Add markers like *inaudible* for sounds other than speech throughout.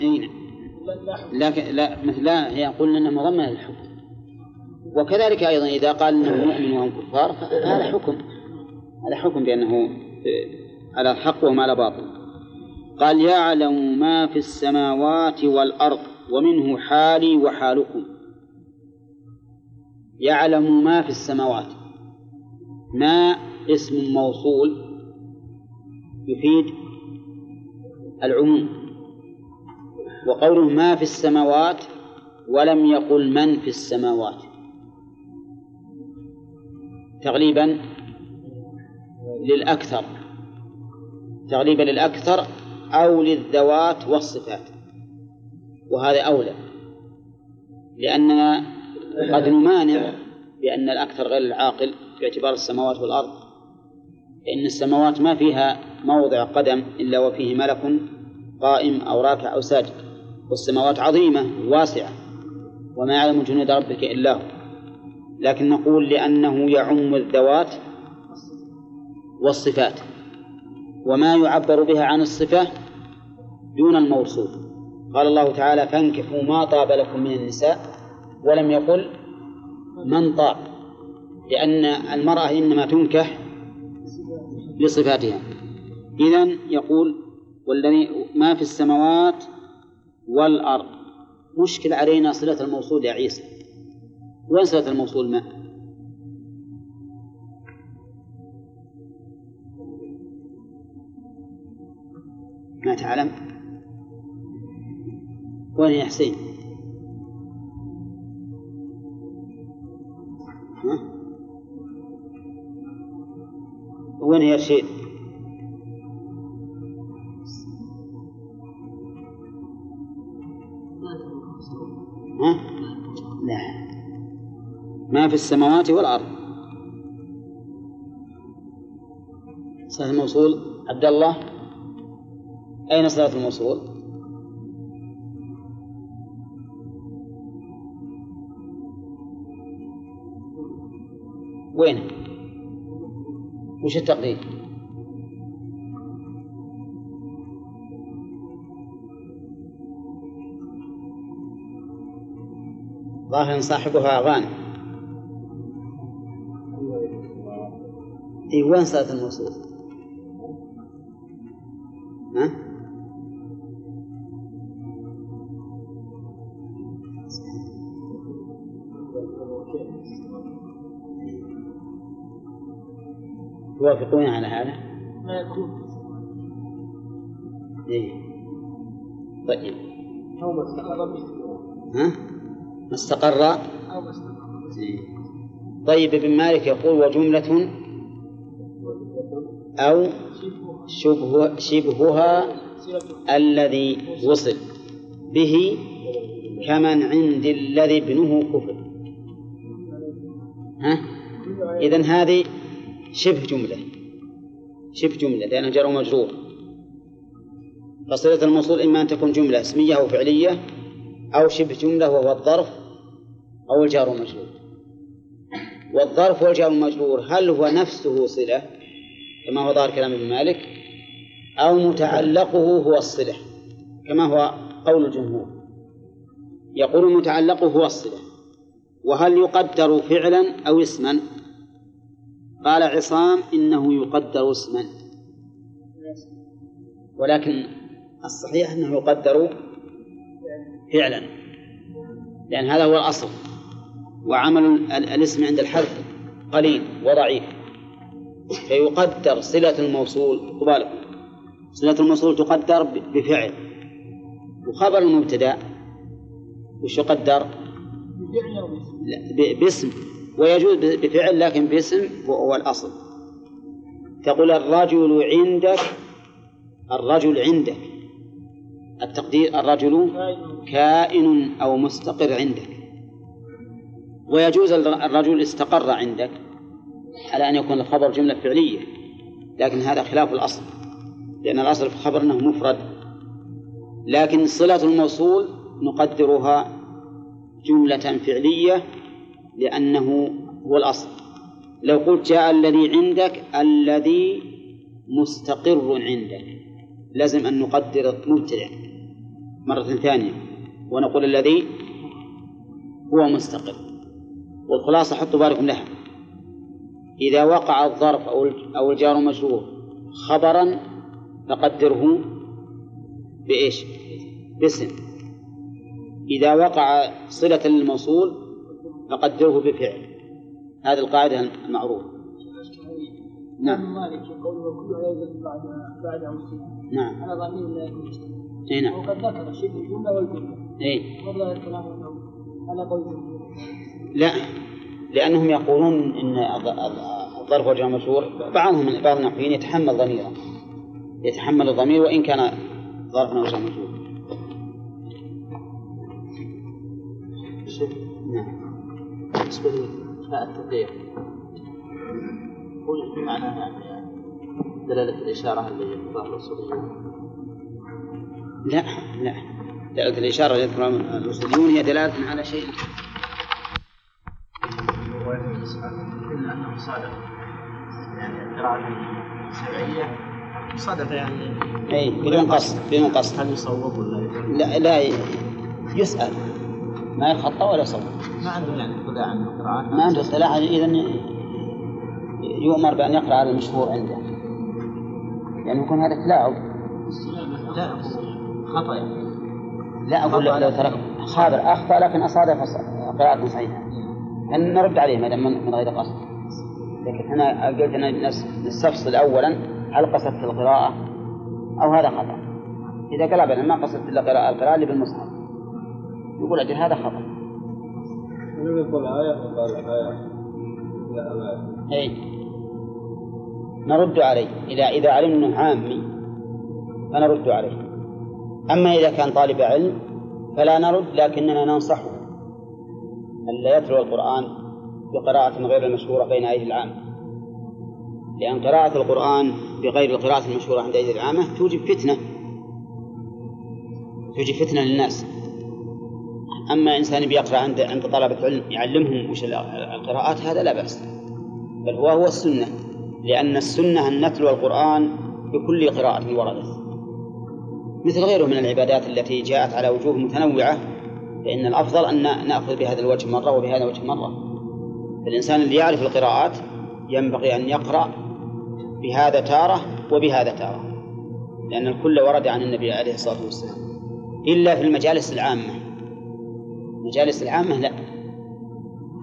أين لكن لا لا هي يقول إنه مضمن للحكم وكذلك أيضا إذا قال إنه مؤمن وهم كفار فهذا حكم. هذا حكم بأنه على الحق وهم على باطل. قال يعلم ما في السماوات والأرض ومنه حالي وحالكم. يعلم ما في السماوات. ما اسم موصول يفيد العموم. وقوله ما في السماوات ولم يقل من في السماوات. تغليبا للأكثر. تغليبا للأكثر أو للذوات والصفات. وهذا أولى. لأننا قد نمانع بأن الأكثر غير العاقل باعتبار السماوات والأرض. فإن السماوات ما فيها موضع قدم إلا وفيه ملك قائم أو راكع أو ساجد والسماوات عظيمة واسعة وما يعلم جنود ربك إلا هو. لكن نقول لأنه يعم الذوات والصفات وما يعبر بها عن الصفة دون الموصوف. قال الله تعالى فانكحوا ما طاب لكم من النساء ولم يقل من طاب. لأن المرأة إنما تنكح بصفاتها. إذن يقول والذي ما في السماوات والأرض. مشكل علينا صلة الموصول يا عيسى. وين صلة الموصول ما؟ ما تعلم؟ وين يا حسين؟ وين يا رشيد ها؟ لا ما في السماوات والأرض صلاة الموصول عبد الله أين صلاة الموصول؟ وين؟ وش التقدير؟ ظاهر صاحبها غانم إي وين صلاة الموصول؟ ها؟ توافقون على هذا؟ ما يكون إيه طيب أو ما استقر ها؟ ما استقر أو ما استقر إيه. طيب ابن مالك يقول وجملة أو شبه شبهها الذي وصل به كمن عند الذي ابنه كفر ها؟ إذن هذه شبه جملة شبه جملة لأنه جار ومجرور فصلة الموصول إما أن تكون جملة اسمية أو فعلية أو شبه جملة وهو الظرف أو الجار والمجرور والظرف والجار والمجرور هل هو نفسه صلة كما هو ظاهر كلام ابن مالك أو متعلقه هو الصلة كما هو قول الجمهور؟ يقول متعلقه هو الصلة وهل يقدر فعلا أو اسما؟ قال عصام إنه يقدر اسما. ولكن الصحيح أنه يقدر فعلا. لأن هذا هو الأصل. وعمل ال- الاسم عند الحذف قليل وضعيف. فيقدر صلة الموصول قبالكم صلة الموصول تقدر بفعل. وخبر المبتدأ وش يقدر؟ لا، باسم. ويجوز بفعل لكن باسم هو هو الأصل. تقول الرجل عندك الرجل عندك. التقدير الرجل كائن أو مستقر عندك. ويجوز الر- الرجل استقر عندك على أن يكون الخبر جملة فعلية لكن هذا خلاف الأصل. لأن الأصل في الخبر أنه مفرد. لكن صلة الموصول نقدرها جملة فعلية لأنه هو الأصل. لو قلت جاء الذي عندك الذي مستقر عندك. لازم أن نقدر مبتدأ مرة ثانية ونقول الذي هو مستقر. والخلاصة حطوا بالكم لها. إذا وقع الظرف أو أو الجار مجرور خبرا فقدره بإيش؟ باسم. إذا وقع صلة للموصول فقدره بفعل. هذه القاعدة المعروفة. نعم. مالك قوله كلها يوجد بعد بعد نعم. على ضمير لا يكون اي نعم. وقد ذكر شبه الجمله والجمله اي والله الكلام على قول لا لأنهم يقولون إن الظرف والجار مشهور. بعضهم من بعض النحويين يتحمل ضميرا يتحمل الضمير وإن كان ظرفا أو جار مشهور. نعم. بالنسبة لفاء التقدير. قل معناها يعني دلالة الإشارة اللي يذكرها الأصوليون لا لا. دلالة الإشارة التي يذكرها الأصوليون هي دلالة على شيء. إلا أنه صادق يعني القراءة السبعية صادق يعني. أي بدون قصد بدون قصد. هل يصوب ولا؟ لا لا يسأل. ما يخطى ولا يصوب ما عندهم يعني اطلاع عن القراءات ما عنده اصطلاح إذا يؤمر بأن يقرأ على المشهور عنده. يعني يكون هذا تلاعب لا خطأ يعني. لا أقول لو لو ترك خابر أخطأ لكن أصادف أص- قراءة صحيحة. أن نرد عليه ما دام من غير قصد. لكن أنا قلت أن نس- نستفصل أولا هل قصدت القراءة أو هذا خطأ. إذا قال ما قصدت إلا قراءة القراءة اللي بالمصحف. يقول أجل هذا خطأ. يقول آية آية. لا لا أي نرد عليه. إذا إذا علمنا أنه عامي فنرد عليه. أما إذا كان طالب علم فلا نرد لكننا ننصحه. ألا يتلو القرآن بقراءة غير المشهورة بين أيدي العامة. لأن قراءة القرآن بغير القراءة المشهورة عند أيدي العامة توجب فتنة. توجب فتنة للناس. أما إنسان بيقرأ عند عند طلبة علم يعلمهم وش القراءات هذا لا بأس. بل هو هو السنة. لأن السنة أن نتلو القرآن بكل قراءة وردت. مثل غيره من العبادات التي جاءت على وجوه متنوعة فإن الأفضل أن نأخذ بهذا الوجه مرة وبهذا الوجه مرة. الإنسان اللي يعرف القراءات ينبغي أن يقرأ بهذا تارة وبهذا تارة. لأن الكل ورد عن النبي عليه الصلاة والسلام. إلا في المجالس العامة. المجالس العامة لا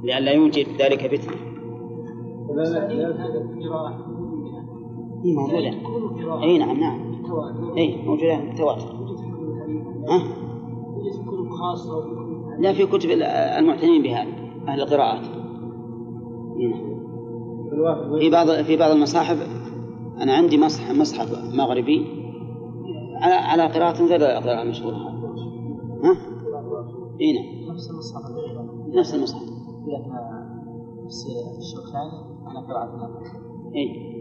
لئلا يوجد ذلك فتنة موجودة. أي نعم نعم. أي موجودة تواتر يوجد في كل الحديث ها؟ خاصة لا في كتب المعتنين بهذا أهل القراءات. نعم. في بعض في بعض المصاحف أنا عندي مصحف مصحف مغربي. على على قراءة غير القراءة المشهورة ها؟ نعم. نفس المصحف. نفس المصحف. لأن نفس الشوكاني على قراءة اي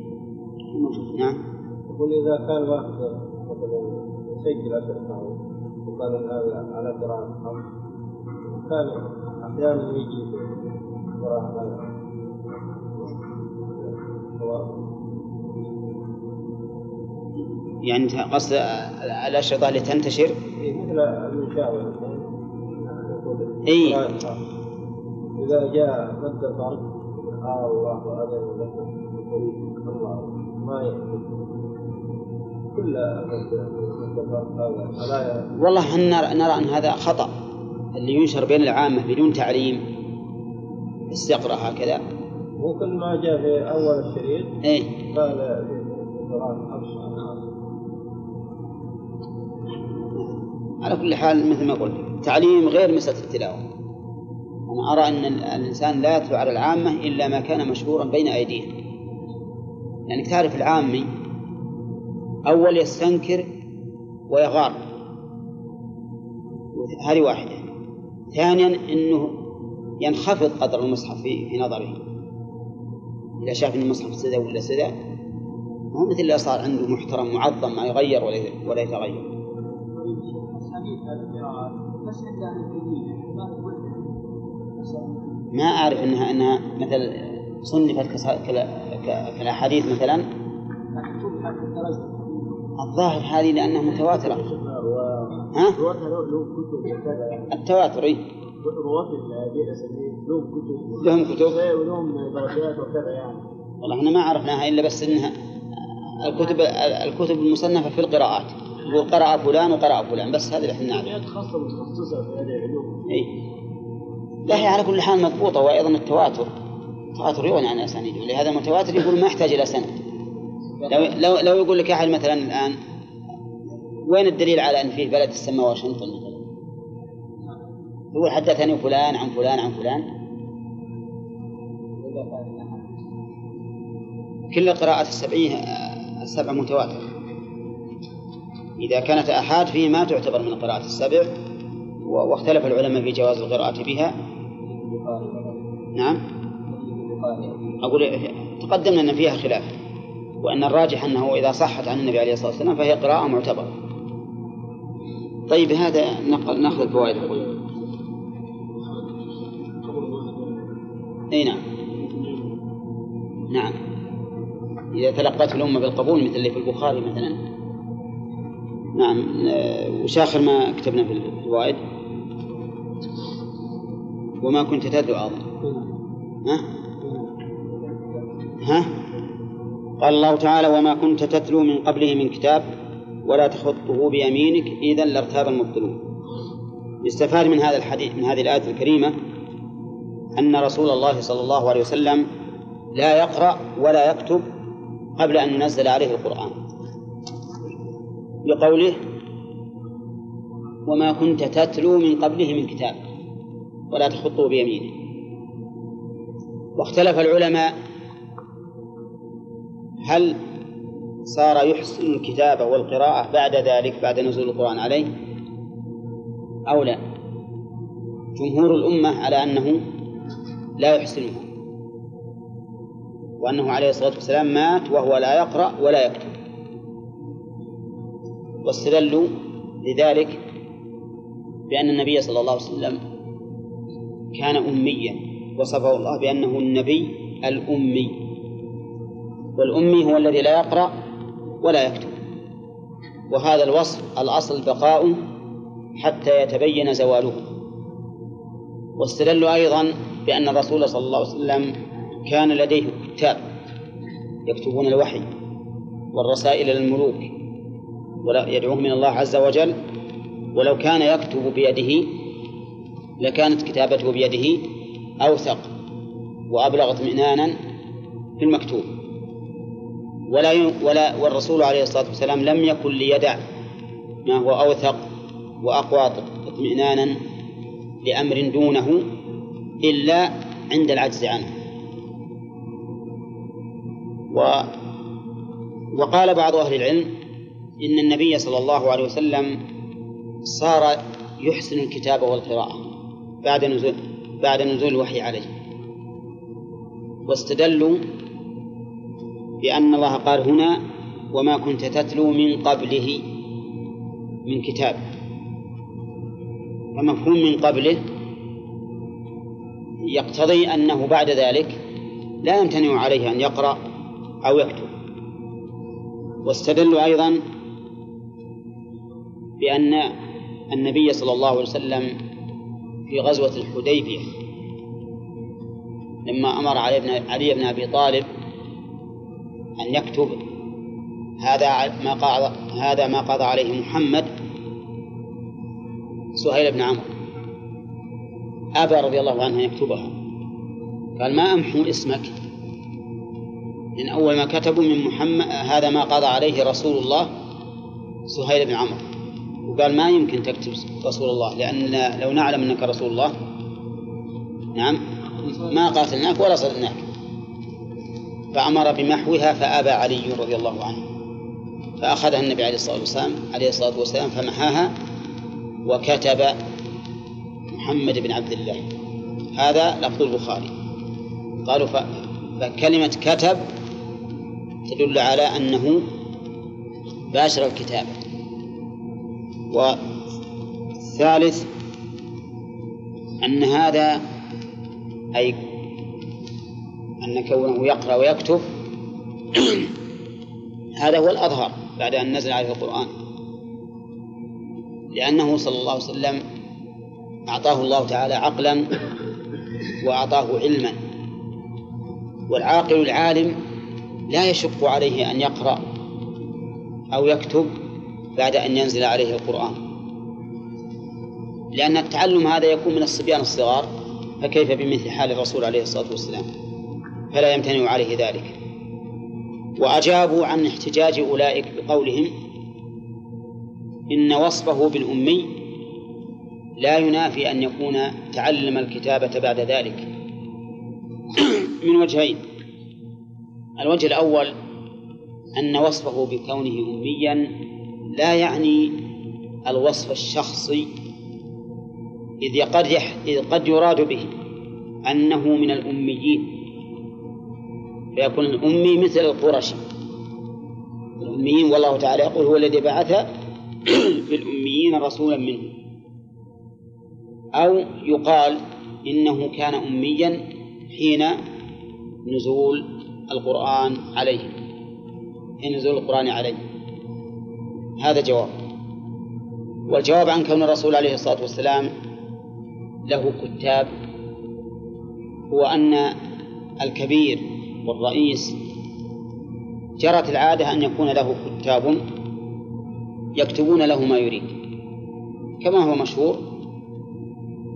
موجود. نعم. يقول إذا كان واحد مثلا يسجل عشر سنوات وقال هذا على قراءة خمس كان أحيانا يجي قراءة يعني قصد الأشرطة اللي تنتشر؟ مثل المشاورة إي. إذا جاء مد آه الله أذن لكم بطريق الله. ما كل مد هذا. والله إحنا نرى, أن هذا خطأ؟ اللي ينشر بين العامة بدون تعليم؟ بس يقرأ هكذا. هو كل ما جاء في أول الشريط إي. قال على كل حال مثل ما قلت. تعليم غير مسألة التلاوة. أنا أرى أن ال- الإنسان لا يتلو على العامة إلا ما كان مشهورا بين أيديهم. لأنك تعرف العامي أول يستنكر ويغار. هذه واحدة. ثانيا أنه ينخفض قدر المصحف في, نظره. إذا شاف أن المصحف سدى ولا سدى هو مثل اللي صار عنده محترم معظم ما يغير ولا يتغير. ما أعرف أنها أنها مثل صنفت كالأحاديث مثلا. الظاهر هذه لأنها متواترة. ها؟ التواتر الاسانيد لهم كتب. لهم كتب ولهم درجات وكذا يعني والله إحنا ما عرفناها إلا بس إنها الكتب الكتب المصنفة في القراءات. يقول قرأ فلان وقرأ فلان بس هذا اللي إحنا نعرفه حاجات خاصة متخصصه في هذه العلوم. إي. لا هي على كل حال مضبوطة وأيضا التواتر. التواتر يغني عن الأسانيد ولهذا المتواتر يقول ما يحتاج إلى سند. لو لو لو يقول لك أحد مثلا الآن وين الدليل على أن فيه بلد تسمى واشنطن مثلا؟ يقول حدثني فلان عن فلان عن فلان. كل القراءات السبعية السبع متواتر. إذا كانت آحاد فيه ما تعتبر من القراءات السبع واختلف العلماء في جواز القراءة بها. نعم. أقول تقدمنا أن فيها خلاف وأن الراجح أنه إذا صحت عن النبي عليه الصلاة والسلام فهي قراءة معتبرة. طيب بهذا نقل نأخذ الفوائد أقول. أي نعم. نعم. إذا تلقته الأمة بالقبول مثل اللي في البخاري مثلا. نعم وش آخر ما كتبنا في الفوائد وما كنت تدعو أظن ها؟ ها؟ قال الله تعالى وما كنت تتلو من قبله من كتاب ولا تخطه بيمينك إذا لارتاب المبطلون يستفاد من هذا الحديث من هذه الآية الكريمة أن رسول الله صلى الله عليه وسلم لا يقرأ ولا يكتب قبل أن ينزل عليه القرآن بقوله وما كنت تتلو من قبله من كتاب ولا تخطه بيمينه. واختلف العلماء هل صار يحسن الكتابة والقراءة بعد ذلك بعد نزول القرآن عليه أو لا؟ جمهور الأمة على أنه لا يحسنه وأنه عليه الصلاة والسلام مات وهو لا يقرأ ولا يكتب. واستدلوا لذلك بأن النبي صلى الله عليه وسلم كان أميا وصفه الله بأنه النبي الأمي. والأمي هو الذي لا يقرأ ولا يكتب. وهذا الوصف الأصل بقاؤه حتى يتبين زواله. واستدلوا أيضا بأن الرسول صلى الله عليه وسلم كان لديه كتاب يكتبون الوحي والرسائل للملوك. ولا يدعوهم من الله عز وجل ولو كان يكتب بيده لكانت كتابته بيده أوثق وأبلغ اطمئنانا في المكتوب ولا. ولا والرسول عليه الصلاة والسلام لم يكن ليدع ما هو أوثق وأقوى اطمئنانا لأمر دونه إلا عند العجز عنه و وقال بعض أهل العلم إن النبي صلى الله عليه وسلم صار يحسن الكتابة والقراءة بعد نزول بعد نزول الوحي عليه. واستدلوا بأن الله قال هنا وما كنت تتلو من قبله من كتاب. فمفهوم من قبله يقتضي أنه بعد ذلك لا يمتنع عليه أن يقرأ أو يكتب. واستدلوا أيضا بأن النبي صلى الله عليه وسلم في غزوة الحديبية لما أمر علي بن علي بن أبي طالب أن يكتب هذا ما قضى هذا ما قضى عليه محمد سهيل بن عمرو. أبى رضي الله عنه أن يكتبها. قال ما أمحو اسمك؟ من أول ما كتبوا من محمد هذا ما قضى عليه رسول الله سهيل بن عمرو. وقال ما يمكن تكتب رسول الله لأن لو نعلم أنك رسول الله نعم ما قاتلناك ولا صدناك فأمر بمحوها فأبى علي رضي الله عنه فأخذها النبي عليه الصلاة والسلام عليه الصلاة والسلام فمحاها وكتب محمد بن عبد الله. هذا لفظ البخاري. قالوا. فكلمة كتب تدل على أنه باشر الكتابة والثالث أن هذا أي أن كونه يقرأ ويكتب *clears throat* هذا هو الأظهر بعد أن نزل عليه القرآن. لأنه صلى الله عليه وسلم أعطاه الله تعالى عقلا وأعطاه علما. والعاقل العالم لا يشق عليه أن يقرأ أو يكتب بعد أن ينزل عليه القرآن. لأن التعلم هذا يكون من الصبيان الصغار فكيف بمثل حال الرسول عليه الصلاة والسلام؟ فلا يمتنع عليه ذلك. وأجابوا عن احتجاج أولئك بقولهم إن وصفه بالأمي لا ينافي أن يكون تعلم الكتابة بعد ذلك. *clears throat* من وجهين. الوجه الأول أن وصفه بكونه أميا لا يعني الوصف الشخصي إذ قد إذ قد يراد به أنه من الأميين فيكون الأمي مثل القرشي الأميين والله تعالى يقول هو الذي بعث *clears throat* في الأميين رسولا منهم. أو يقال إنه كان أميا حين نزول القرآن عليه حين نزول القرآن عليه هذا جواب. والجواب عن كون الرسول عليه الصلاة والسلام له كتاب هو أن الكبير والرئيس جرت العادة أن يكون له كتاب يكتبون له ما يريد. كما هو مشهور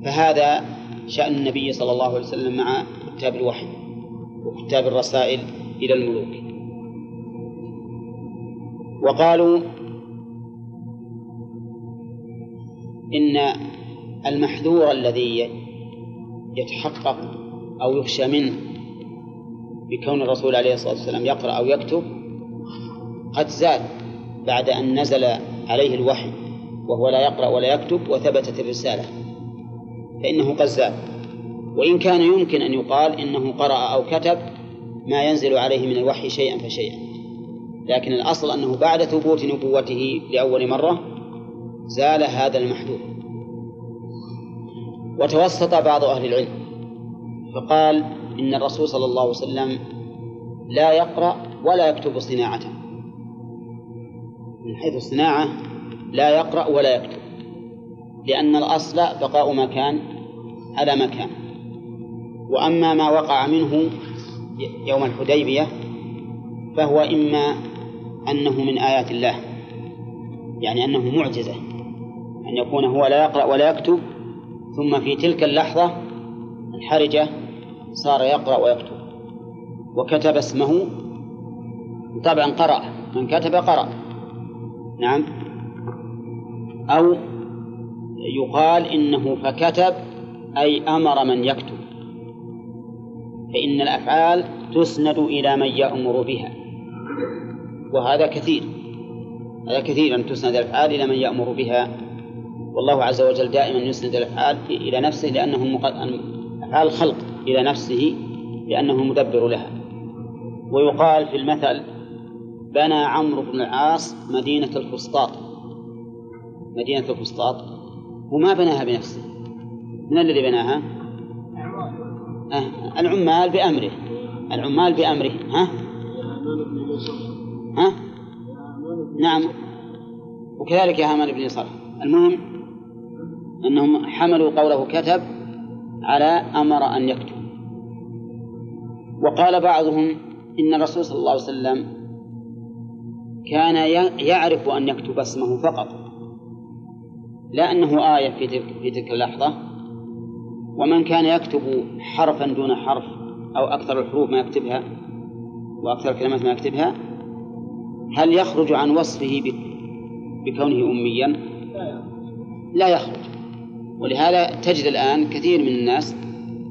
فهذا شأن النبي صلى الله عليه وسلم مع كتاب الوحي وكتاب الرسائل إلى الملوك. وقالوا إن المحذور الذي يتحقق أو يخشى منه بكون الرسول عليه الصلاة والسلام يقرأ أو يكتب قد زال بعد أن نزل عليه الوحي وهو لا يقرأ ولا يكتب وثبتت الرسالة فإنه قد زال وإن كان يمكن أن يقال إنه قرأ أو كتب ما ينزل عليه من الوحي شيئا فشيئا. لكن الأصل أنه بعد ثبوت نبوته لأول مرة زال هذا المحذور. وتوسط بعض أهل العلم فقال إن الرسول صلى الله عليه وسلم لا يقرأ ولا يكتب صناعته من حيث الصناعة لا يقرأ ولا يكتب لأن الأصل بقاء مكان على مكان. وأما ما وقع منه يوم الحديبية فهو إما أنه من آيات الله يعني أنه معجزة. أن يكون هو لا يقرأ ولا يكتب ثم في تلك اللحظة الحرجة صار يقرأ ويكتب. وكتب اسمه طبعا قرأ من كتب قرأ. نعم. أو يقال إنه فكتب أي أمر من يكتب. فإن الأفعال تسند إلى من يأمر بها. وهذا كثير. هذا كثير أن تسند الأفعال إلى من يأمر بها. والله عز وجل دائما يسند الأفعال إلى نفسه لأنه أفعال الخلق إلى نفسه لأنه المدبر لها. ويقال في المثل بنى عمرو بن العاص مدينة الفسطاط. مدينة الفسطاط. وما بناها بنفسه. من الذي بناها؟ أه العمال بأمره. العمال بأمره. ها؟ ها؟ نعم. وكذلك يا هامان بن صالح المهم أنهم حملوا قوله كتب على أمر أن يكتب. وقال بعضهم إن الرسول صلى الله عليه وسلم كان يعرف أن يكتب اسمه فقط. لا أنه آية في تلك, في تلك اللحظة. ومن كان يكتب حرفا دون حرف أو أكثر الحروف ما يكتبها وأكثر الكلمات ما يكتبها هل يخرج عن وصفه بكونه أميا؟ لا يخرج. ولهذا تجد الآن كثير من الناس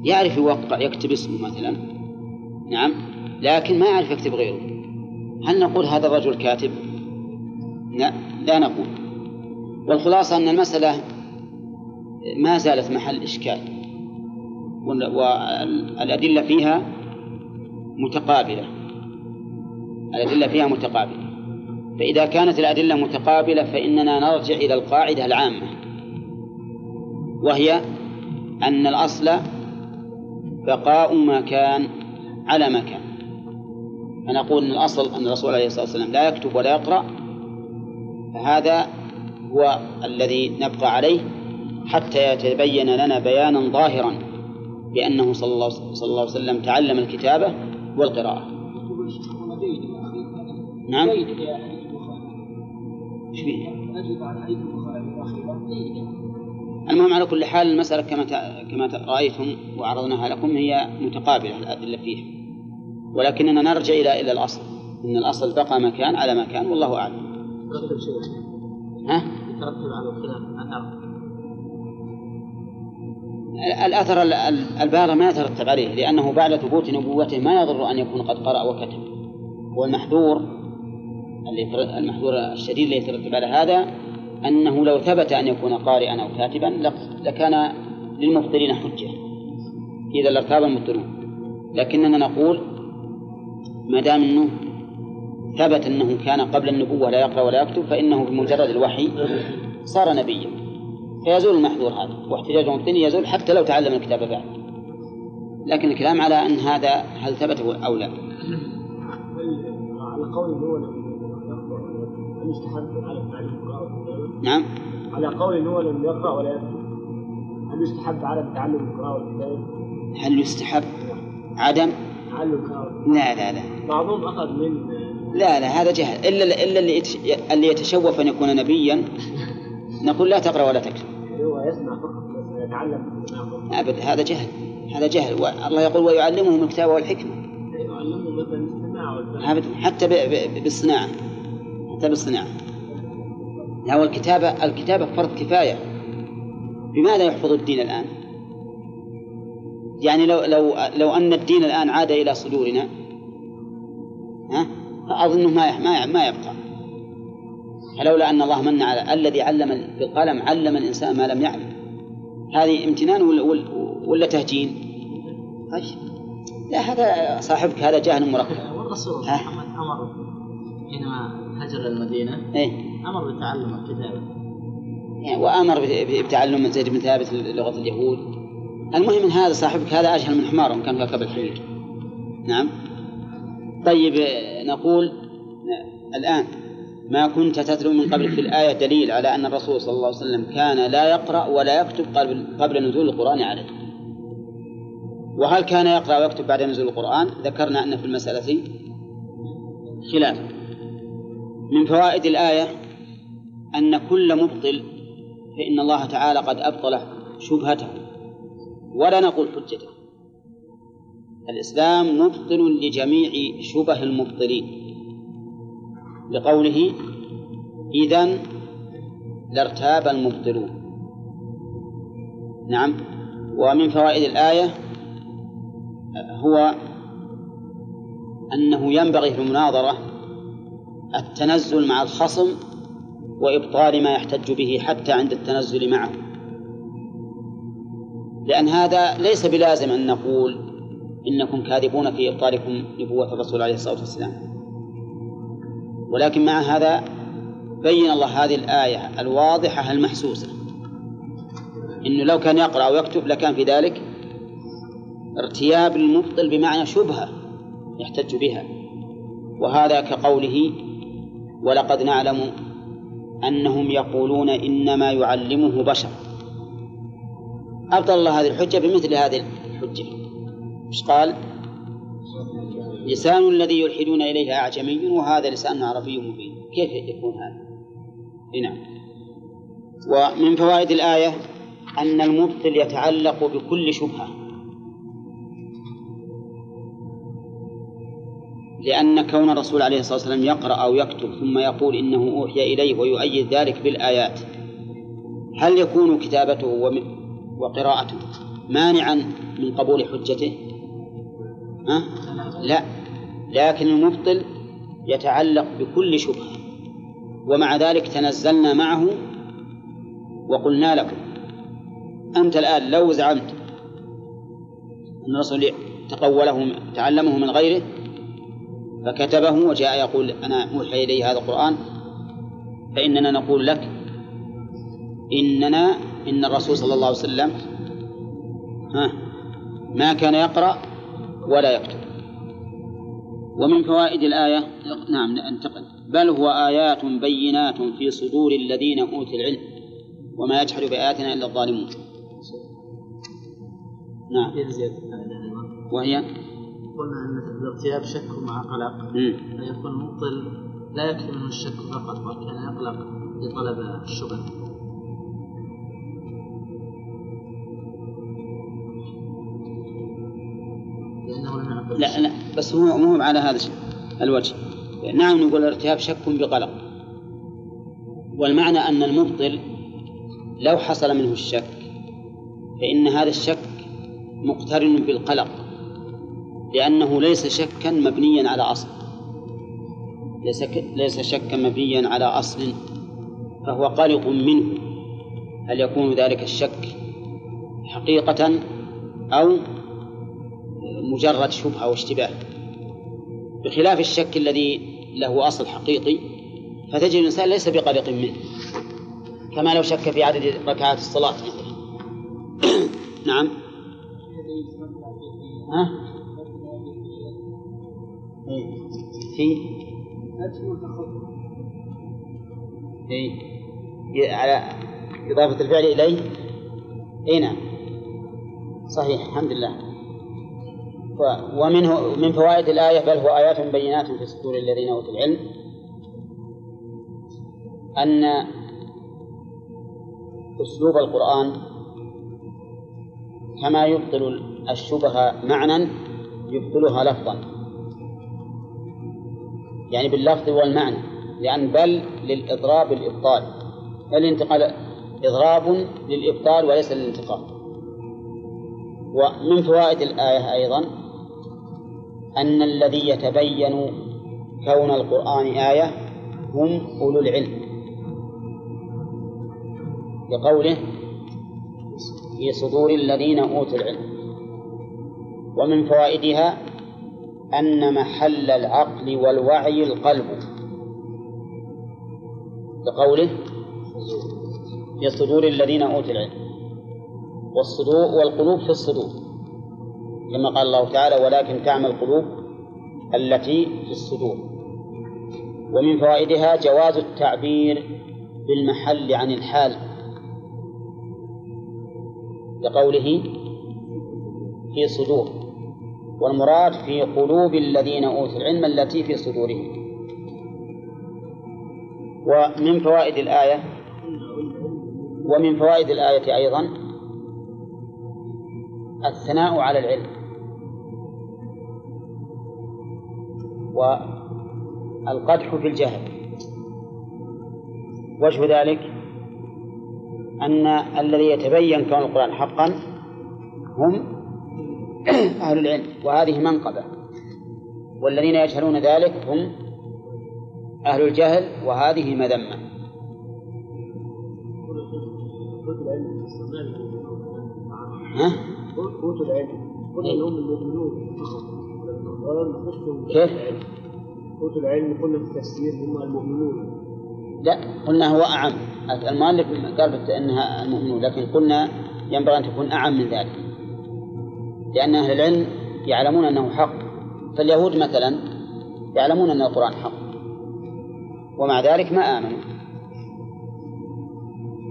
يعرف يوقع يكتب اسمه مثلا. نعم. لكن ما يعرف يكتب غيره. هل نقول هذا الرجل كاتب؟ لا لا نقول. والخلاصة أن المسألة ما زالت محل إشكال. والأدلة فيها متقابلة. الأدلة فيها متقابلة. فإذا كانت الأدلة متقابلة فإننا نرجع إلى القاعدة العامة. وهي أن الأصل بقاء ما كان على ما كان. فنقول أن الأصل أن الرسول عليه الصلاة والسلام لا يكتب ولا يقرأ فهذا هو الذي نبقى عليه حتى يتبين لنا بيانا ظاهرا بأنه صلى الله, صلى الله عليه وسلم تعلم الكتابة والقراءة. نعم. فيه؟ المهم على كل حال المسألة كما كما رأيتم وعرضناها لكم هي متقابلة الأدلة فيها. ولكننا نرجع إلى إلى الأصل. إن الأصل بقى ما كان على ما كان والله أعلم. ها؟ يترتب على الخلاف. أثر. الأثر الباغي ما يترتب عليه لأنه بعد ثبوت نبوته ما يضر أن يكون قد قرأ وكتب. والمحذور المحذور الشديد الذي يترتب على هذا أنه لو ثبت أن يكون قارئا أو كاتبا لكان للمبطلين حجة. إذا لارتاب المبطلون. لكننا نقول ما دام أنه ثبت أنه كان قبل النبوة لا يقرأ ولا يكتب فإنه بمجرد الوحي صار نبيا. فيزول المحظور هذا واحتجاج المبطلين يزول حتى لو تعلم الكتاب بعد. لكن الكلام على أن هذا هل ثبت أو لا. على قول هو يستحب على تعليم القراءة نعم. على قول هو لم يقرأ ولا يكتب. هل يستحب عدم تعلم القراءة والكتابة؟ هل يستحب عدم؟ تعلم القراءة لا لا لا. بعضهم أخذ من لا لا هذا جهل. إلا إلا اللي اللي يتشوف أن يكون نبيا نقول لا تقرأ ولا تكتب. هو يسمع فقط يتعلم أبد. هذا جهل. هذا جهل. الله يقول ويعلمهم الكتاب والحكمة. يعلمهم مثلا الاستماع أبدا حتى بالصناعة. حتى بالصناعة. هو الكتابة الكتابة فرض كفاية. بماذا يحفظ الدين الآن؟ يعني لو لو لو أن الدين الآن عاد إلى صدورنا ها؟ أظنه ما ما ما يبقى. فلولا أن الله من على الذي علم بالقلم علم الإنسان ما لم يعلم. هذه امتنان ولا, ولا تهجين؟ طيب. لا هذا صاحبك هذا جهل مركب. والرسول محمد أمر حينما هجر المدينة إيه؟ أمر بتعلم الكتابة يعني وأمر بتعلم زيد بن ثابت لغة اليهود. المهم من هذا صاحبك هذا أجهل من حمار كان ركب الحمير نعم. طيب نقول الآن ما كنت تتلو من قبل في الآية دليل على أن الرسول صلى الله عليه وسلم كان لا يقرأ ولا يكتب قبل قبل نزول القرآن عليه. وهل كان يقرأ ويكتب بعد نزول القرآن؟ ذكرنا أن في المسألة خلاف. من فوائد الآية أن كل مبطل فإن الله تعالى قد أبطل شبهته. ولا نقول حجته. الإسلام مبطل لجميع شبه المبطلين. لقوله إذن لارتاب المبطلون. نعم. ومن فوائد الآية هو أنه ينبغي في المناظرة التنزل مع الخصم وإبطال ما يحتج به حتى عند التنزل معه. لأن هذا ليس بلازم أن نقول إنكم كاذبون في إبطالكم نبوة الرسول عليه الصلاة والسلام. ولكن مع هذا بين الله هذه الآية الواضحة المحسوسة. إنه لو كان يقرأ أو يكتب لكان في ذلك ارتياب المبطل بمعنى شبهة يحتج بها. وهذا كقوله ولقد نعلم أنهم يقولون إنما يعلمه بشر. أبطل الله هذه الحجة بمثل هذه الحجة. إيش قال؟ لسان الذي يلحدون إليه أعجمي وهذا لسان عربي مبين. كيف يكون هذا؟ نعم. ومن فوائد الآية أن المبطل يتعلق بكل شبهة. لأن كون الرسول عليه الصلاة والسلام يقرأ أو يكتب ثم يقول إنه أوحي إليه ويؤيد ذلك بالآيات هل يكون كتابته وقراءته مانعا من قبول حجته؟ ها؟ لا لكن المبطل يتعلق بكل شبهة ومع ذلك تنزلنا معه وقلنا لكم أنت الآن لو زعمت أن الرسول تقوله تعلمه من غيره فكتبه وجاء يقول أنا أوحي إلي هذا القرآن فإننا نقول لك إننا إن الرسول صلى الله عليه وسلم ها ما كان يقرأ ولا يكتب. ومن فوائد الآية نعم ننتقل. بل هو آيات بينات في صدور الذين أوتوا العلم وما يجحد بآياتنا إلا الظالمون. نعم. وهي؟ قلنا في الارتياب شك مع قلق مم. فيكون المبطل لا يكفي منه الشك فقط بل كان يقلق لطلب الشبه. لأنه لم يعقل لا لا بس هو مو على هذا الوجه. نعم نقول الارتياب شك بقلق. والمعنى أن المبطل لو حصل منه الشك فإن هذا الشك مقترن بالقلق. لأنه ليس شكا مبنيا على أصل. ليس ليس شكا مبنيا على أصل فهو قلق منه. هل يكون ذلك الشك حقيقة أو مجرد شبهة أو اشتباه؟ بخلاف الشك الذي له أصل حقيقي فتجد الإنسان ليس بقلق منه كما لو شك في عدد ركعات الصلاة مثلا. *coughs* نعم. ها؟ في إيه. على إضافة الفعل إليه. أي نعم. صحيح الحمد لله. و- ومنه من فوائد الآية بل هو آيات بينات في صدور الذين أوتوا العلم. أن أسلوب القرآن كما يبطل الشبهة معنى يبطلها لفظا. يعني باللفظ والمعنى لأن بل للإضراب الإبطال الانتقال إضراب للإبطال وليس للانتقال. ومن فوائد الآية أيضا أن الذي يتبين كون القرآن آية هم أولو العلم. لقوله في صدور الذين أوتوا العلم. ومن فوائدها أن محل العقل والوعي القلب. لقوله صدور الذين أوتوا العلم. والصدور والقلوب في الصدور. كما قال الله تعالى ولكن تعمى القلوب التي في الصدور. ومن فوائدها جواز التعبير بالمحل عن الحال. لقوله في صدور. والمراد في قلوب الذين أوتوا العلم التي في صدورهم. ومن فوائد الآية ومن فوائد الآية أيضا الثناء على العلم. والقدح في الجهل. وجه ذلك أن الذي يتبين كون القرآن حقا هم أهل العلم وهذه منقبة والذين يجهلون ذلك هم أهل الجهل وهذه مذمة؟ أوتوا العلم قلنا إنهم المؤمنون كيف؟ أوتوا العلم قلنا في التفسير هم المؤمنون لا قلنا هو أعم المؤلف قال أنها المؤمنون لكن قلنا ينبغي أن تكون أعم من ذلك لأن أهل العلم يعلمون أنه حق. فاليهود مثلا يعلمون أن القرآن حق. ومع ذلك ما آمنوا.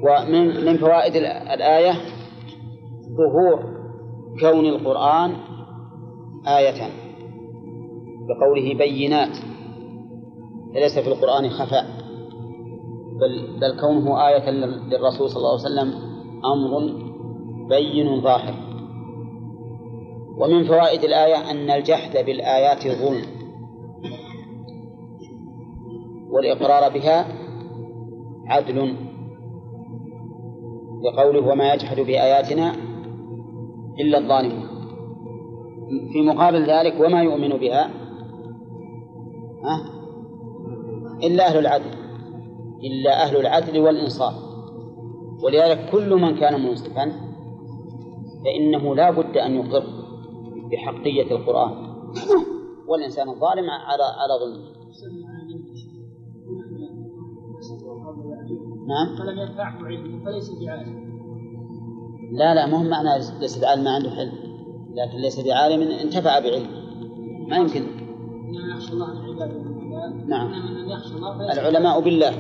ومن من فوائد ال- الآية ظهور كون القرآن آية بقوله بينات. ليس في القرآن خفاء. بل بل كونه آية لل- للرسول صلى الله عليه وسلم أمر بين ظاهر. ومن فوائد الآية أن الجحد بالآيات ظلم. والإقرار بها عدل. لقوله وما يجحد بآياتنا إلا الظالمون. في مقابل ذلك وما يؤمن بها ها؟ إلا أهل العدل. إلا أهل العدل والإنصاف. ولذلك كل من كان منصفا فإنه لا بد أن يقر. بحقية القرآن. والإنسان الظالم على على ظلمه. نعم؟ فلم ينفعه علمه فليس بعالم. لا لا مهم معنى ليس بعالم ما عنده حلم. لكن ليس بعالم انتفع بعلمه ما يمكن. يخشى الله من عباده نعم. يخشى الله العلماء بالله.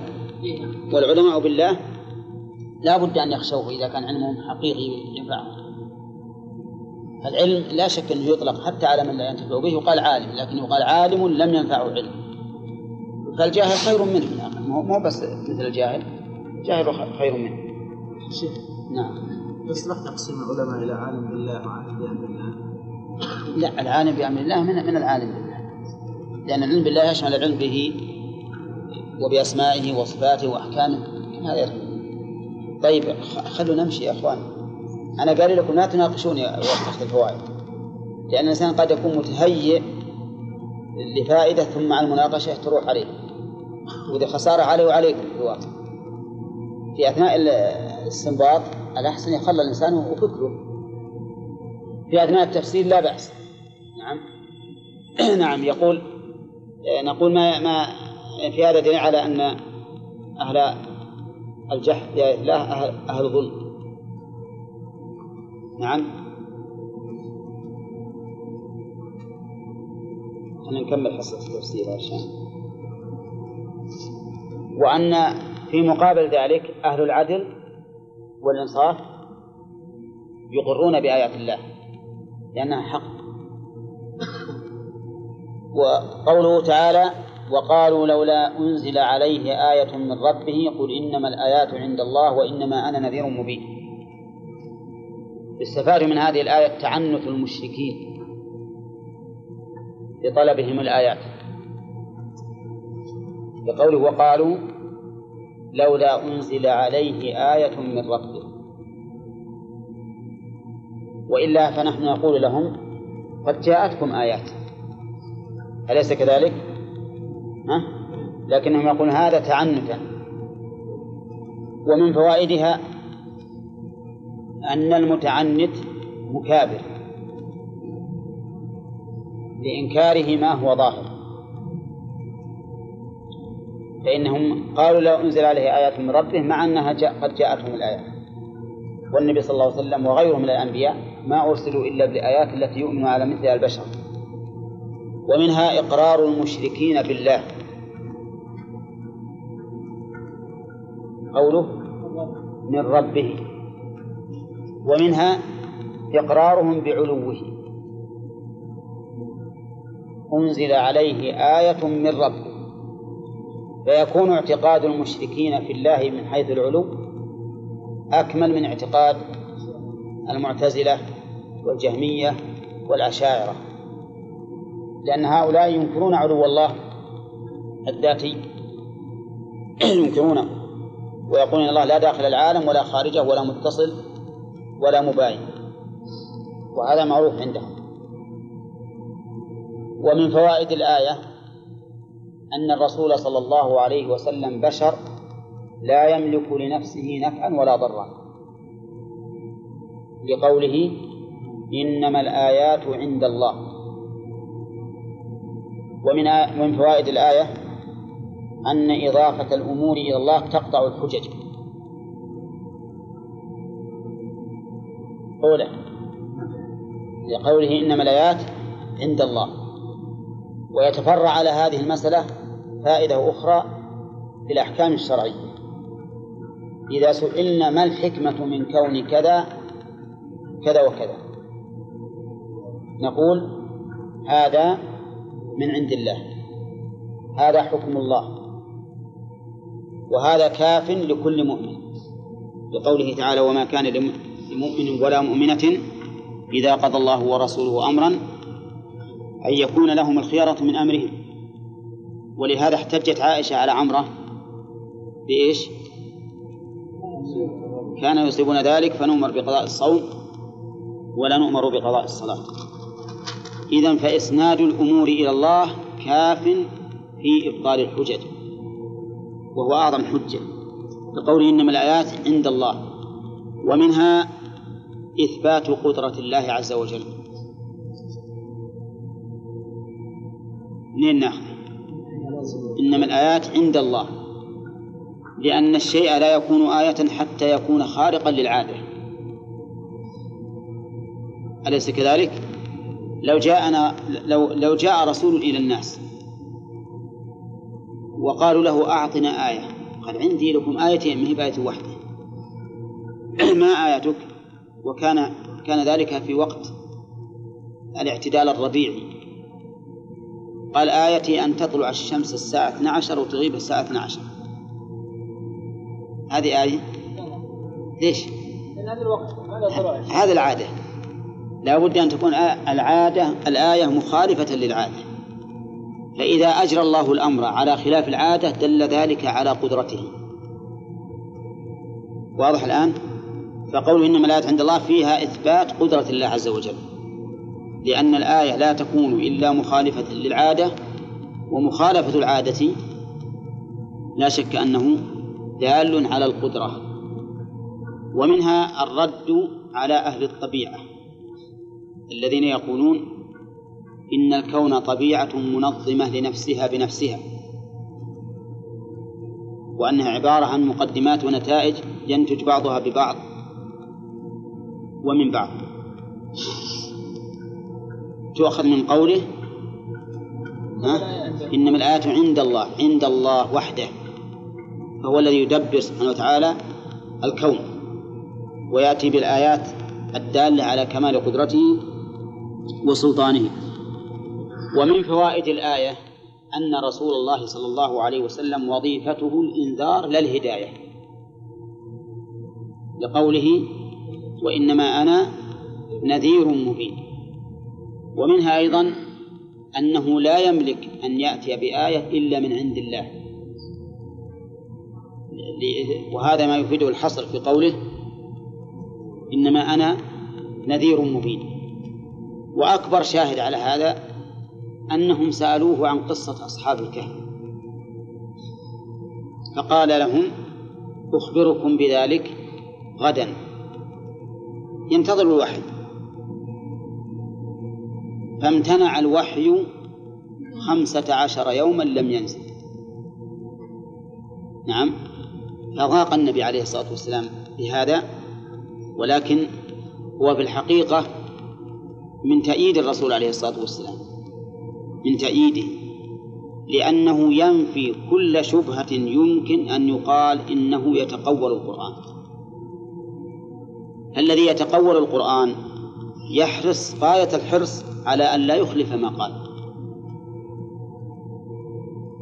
إيه نعم. والعلماء بالله لا بد أن يخشوه إذا كان علمهم حقيقي ينفعهم العلم لا شك أنه يطلق حتى على من لا ينتفع به يقال عالم لكن يقال عالم لم ينفعه علم. فالجاهل خير منه. مو مو بس مثل الجاهل جاهل خير منه. شيخ نعم. يصلح تقسيم العلماء إلى عالم بالله وعالم بأمر الله. لا العالم بأمر الله من من العالم بالله. لأن العلم بالله يشمل العلم به وبأسمائه وصفاته وأحكامه. هذا. طيب خ- خلوا نمشي يا أخوان. أنا قال لكم لا تناقشوني وقت الفوائد. لأن الإنسان قد يكون متهيئ لفائدة ثم مع المناقشة تروح عليه. وإذا خسارة عليه وعليكم في الواقع. في أثناء ال- الاستنباط الأحسن يخلى الإنسان وفكره. في أثناء التفسير لا بأس. نعم. *clears throat* نعم يقول نقول ما ما في هذا دليل على أن أهل بآية الله أهل, أهل ظلم نعم. خلينا نكمل حصة التفسير عشان وأن في مقابل ذلك أهل العدل والإنصاف يقرون بآيات الله لأنها حق. وقوله تعالى وقالوا لولا أنزل عليه آية من ربه قل إنما الآيات عند الله وإنما أنا نذير مبين. استفاد من هذه الآية تعنت المشركين لطلبهم الآيات بقوله وقالوا لولا أنزل عليه آية من ربه وإلا فنحن نقول لهم قد جاءتكم آيات أليس كذلك؟ ها؟ لكنهم يقولون هذا تعنتا ومن فوائدها أن المتعنت مكابر. لإنكاره ما هو ظاهر. فإنهم قالوا لو أنزل عليه آيات من ربه مع أنها جاء قد جاءتهم الآيات والنبي صلى الله عليه وسلم وغيره من الأنبياء ما أرسلوا إلا بالآيات التي يؤمن على مثلها البشر. ومنها إقرار المشركين بالله. قوله من ربه. ومنها إقرارهم بعلوه. أنزل عليه آية من ربه. فيكون اعتقاد المشركين في الله من حيث العلو أكمل من اعتقاد المعتزلة والجهمية والأشاعرة. لأن هؤلاء ينكرون علو الله الذاتي. *clears throat* ينكرونه. ويقولون الله لا داخل العالم ولا خارجه ولا متصل ولا مباين وهذا معروف عندهم. ومن فوائد الآية أن الرسول صلى الله عليه وسلم بشر لا يملك لنفسه نفعا ولا ضرا. لقوله إنما الآيات عند الله. ومن من فوائد الآية أن إضافة الأمور إلى الله تقطع الحجج. أولى لقوله إنما الآيات عند الله. ويتفرع على هذه المسألة فائدة أخرى في الأحكام الشرعية. إذا سئلنا ما الحكمة من كون كذا كذا وكذا. نقول هذا من عند الله. هذا حكم الله. وهذا كاف لكل مؤمن. لقوله تعالى وما كان لمؤمن ولا مؤمنة إذا قضى الله ورسوله أمرا أن يكون لهم الخيرة من أمرهم. ولهذا احتجت عائشة على عمرة بإيش؟ كان يصيبون ذلك فنؤمر بقضاء الصوم ولا نؤمر بقضاء الصلاة. إذا فإسناد الأمور إلى الله كاف في إبطال الحجج وهو أعظم حجة. لقوله إنما الآيات عند الله ومنها إثبات قدرة الله عز وجل. منين ناخذ إنما الآيات عند الله. لأن الشيء لا يكون آية حتى يكون خارقا للعادة. أليس كذلك؟ لو جاءنا لو لو جاء رسول إلى الناس وقالوا له أعطنا آية قال عندي لكم آيتين *clears throat* ما هي بآية واحدة. ما آيتك وكان كان ذلك في وقت الاعتدال الربيعي قال آيتي أن تطلع الشمس الساعة 12 وتغيب الساعة 12 هذه آية؟ ليش؟ هذا الوقت هذا العادة. لا بد أن تكون العادة الآية مخالفة للعادة. فإذا أجرى الله الأمر على خلاف العادة دل ذلك على قدرته. واضح الآن؟ فقول إنما الآيات عند الله فيها إثبات قدرة الله عز وجل. لأن الآية لا تكون إلا مخالفة للعادة ومخالفة العادة لا شك أنه دال على القدرة. ومنها الرد على أهل الطبيعة الذين يقولون إن الكون طبيعة منظمة لنفسها بنفسها وأنها عبارة عن مقدمات ونتائج ينتج بعضها ببعض. ومن بعض تؤخذ من قوله ها؟ إنما الآيات عند الله عند الله وحده. فهو الذي يدبر سبحانه وتعالى الكون. ويأتي بالآيات الدالة على كمال قدرته وسلطانه. ومن فوائد الآية أن رسول الله صلى الله عليه وسلم وظيفته الإنذار لا الهداية لقوله وإنما أنا نذير مبين. ومنها أيضا أنه لا يملك أن يأتي بآية إلا من عند الله. وهذا ما يفيده الحصر في قوله إنما أنا نذير مبين. وأكبر شاهد على هذا أنهم سألوه عن قصة أصحاب الكهف. فقال لهم أخبركم بذلك غدا. ينتظر الوحي. فامتنع الوحي خمسة عشر يوما لم ينزل. نعم. فضاق النبي عليه الصلاة والسلام بهذا ولكن هو في الحقيقة من تأييد الرسول عليه الصلاة والسلام. من تأييده. لأنه ينفي كل شبهة يمكن أن يقال إنه يتقول القرآن. الذي يتقول القرآن يحرص غاية الحرص على أن لا يخلف ما قال.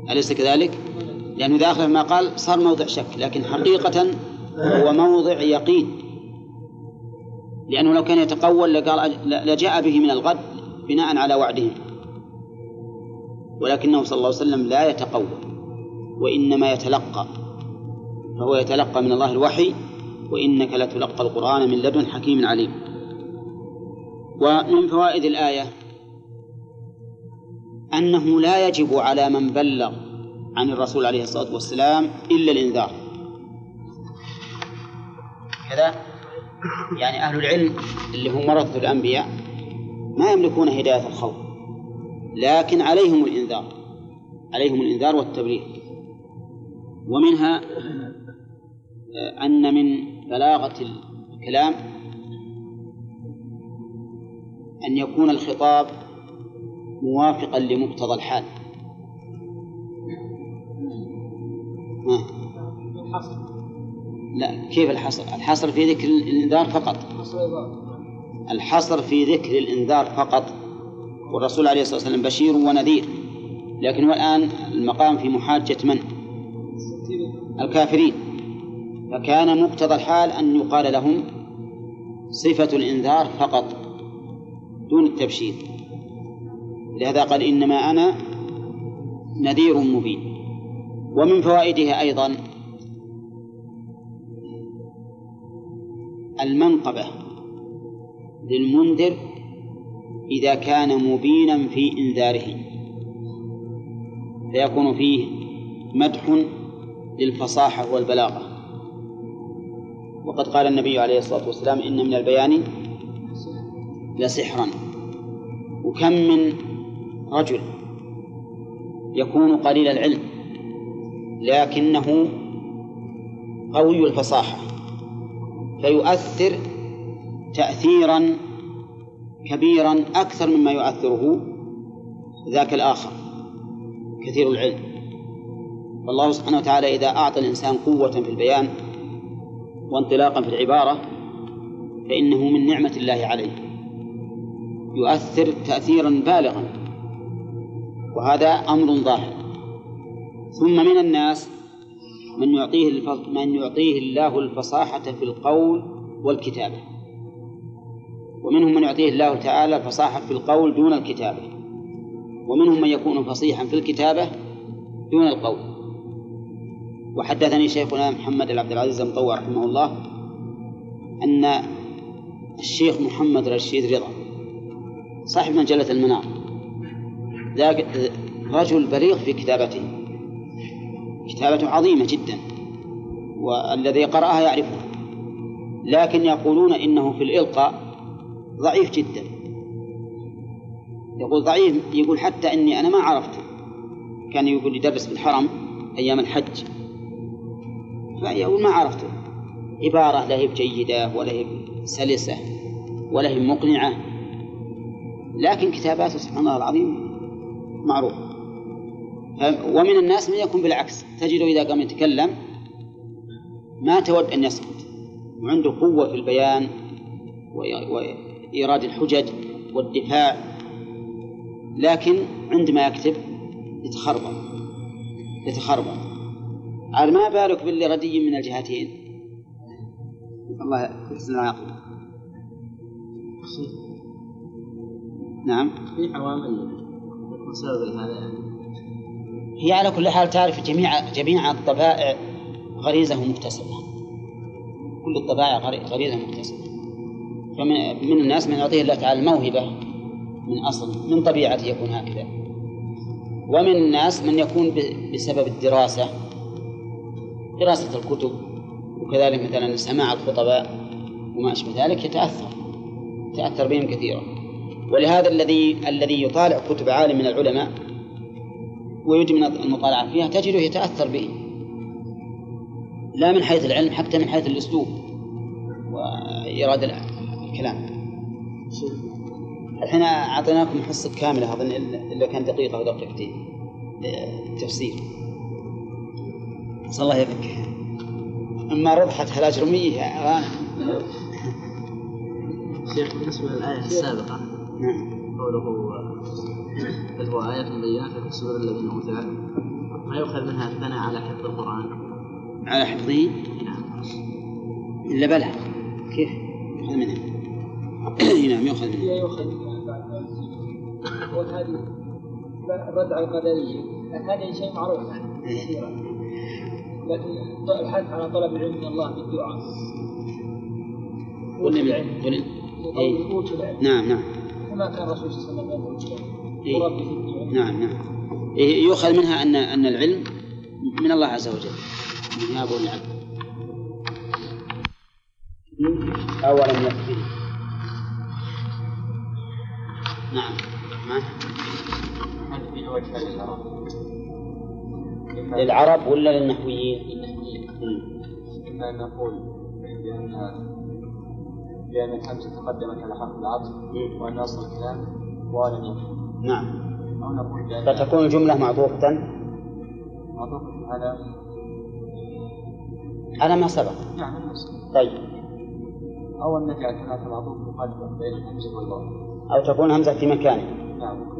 أليس كذلك؟ لأنه إذا أخلف ما قال صار موضع شك لكن حقيقة هو موضع يقين. لأنه لو كان يتقول لقال لجاء به من الغد بناء على وعدهم ولكنه صلى الله عليه وسلم لا يتقول وإنما يتلقى فهو يتلقى من الله الوحي وإنك لتلقى القرآن من لدن حكيم عليم. ومن فوائد الآية أنه لا يجب على من بلغ عن الرسول عليه الصلاة والسلام إلا الإنذار. كذا يعني أهل العلم اللي هم ورثة الأنبياء ما يملكون هداية الخوف لكن عليهم الإنذار عليهم الإنذار والتبليغ. ومنها أن من بلاغة الكلام أن يكون الخطاب موافقا لمقتضى الحال. لا كيف الحصر؟ الحصر في ذكر الإنذار فقط. الحصر في ذكر الإنذار فقط. والرسول عليه الصلاة والسلام بشير ونذير. لكن هو الآن المقام في محاجة من؟ الكافرين. فكان مقتضى الحال أن يقال لهم صفة الإنذار فقط دون التبشير. لهذا قال إنما أنا نذير مبين. ومن فوائدها أيضا المنقبة للمنذر إذا كان مبينا في إنذاره فيكون فيه مدح للفصاحة والبلاغة. وقد قال النبي عليه الصلاة والسلام إن من البيان لسحرا. وكم من رجل يكون قليل العلم لكنه قوي الفصاحة فيؤثر تأثيرا كبيرا أكثر مما يؤثره ذاك الآخر كثير العلم. والله سبحانه وتعالى إذا أعطى الإنسان قوة في البيان وانطلاقا في العبارة فإنه من نعمة الله عليه. يؤثر تأثيرا بالغا وهذا أمر ظاهر. ثم من الناس من يعطيه من يعطيه الله الفصاحة في القول والكتابة. ومنهم من يعطيه الله تعالى الفصاحة في القول دون الكتابة. ومنهم من يكون فصيحا في الكتابة دون القول. وحدثني شيخنا محمد عبد العزيز المطور رحمه الله أن الشيخ محمد رشيد رضا صاحب مجلة المنار ذاك رجل بليغ في كتابته كتابته عظيمة جدا والذي قرأها يعرفها لكن يقولون إنه في الإلقاء ضعيف جدا. يقول ضعيف يقول حتى إني أنا ما عرفته كان يقول يدرس في الحرم أيام الحج. فيقول ما عرفته. عبارة لا هي جيدة ولا هي سلسة ولا هي مقنعة. لكن كتاباته سبحان الله العظيم معروف. ومن الناس من يكون بالعكس. تجده إذا قام يتكلم ما تود أن يسكت. وعنده قوة في البيان وإيراد الحجج والدفاع. لكن عندما يكتب يتخربط. يتخربط. عاد ما بالك باللي ردي من الجهتين؟ الله يحسن العاقبة. نعم. في عوامل مسبب هذا يعني. هي على كل حال تعرف جميع جميع الطبائع غريزة مكتسبة كل الطبائع غريزة مكتسبة فمن من الناس من يعطيه الله تعالى الموهبة من أصل من طبيعته يكون هكذا. ومن الناس من يكون بسبب الدراسة. دراسة الكتب وكذلك مثلا سماع الخطباء وما أشبه ذلك يتأثر يتأثر بهم كثيرا. ولهذا الذي الذي يطالع كتب عالم من العلماء ويجمع المطالعة فيها تجده يتأثر به لا من حيث العلم حتى من حيث الأسلوب وإيراد الكلام. الحين أعطيناكم حصة كاملة أظن إلا كان دقيقة أو دقيقتين تفسير نسأل الله يفك أما رضحت الأجرمية شيخ بالنسبة للآية السابقة نعم. قوله بل هو آيات بينات في صدور الذين أوتوا العلم؟ ما يؤخذ منها الثناء على حفظ القرآن؟ على حفظه؟ نعم. إلا بلى. كيف؟ يؤخذ منها. *coughs* نعم يؤخذ منها. هي يؤخذ وهذه الرد على القدرية. هذا شيء معروف. يعني كثيرا لكن الحث على طلب العلم من الله بالدعاء قلنا قلنا إيه. نعم نعم. كما كان الرسول صلى الله عليه وسلم يقول إيه. وربي في الدعاء نعم نعم. إيه، يؤخذ منها أن أن العلم من الله عز وجل. من يابو العبد أولم يكفي نعم. ما؟ هل في وجه للعرب؟ للعرب ولا للنحويين؟ مم. إما أن نقول بأن بأن الحمزة تقدمت على حرف العطف. وأن أصل الكلام ولم يكن نعم. أو نقول بأن فتكون الجملة معطوفة. معطوفة على على ما سبق. نعم طيب. أو أن نجعل هناك معطوف مقدم بين الحمزة والواو. أو تكون همزة في مكانها نعم.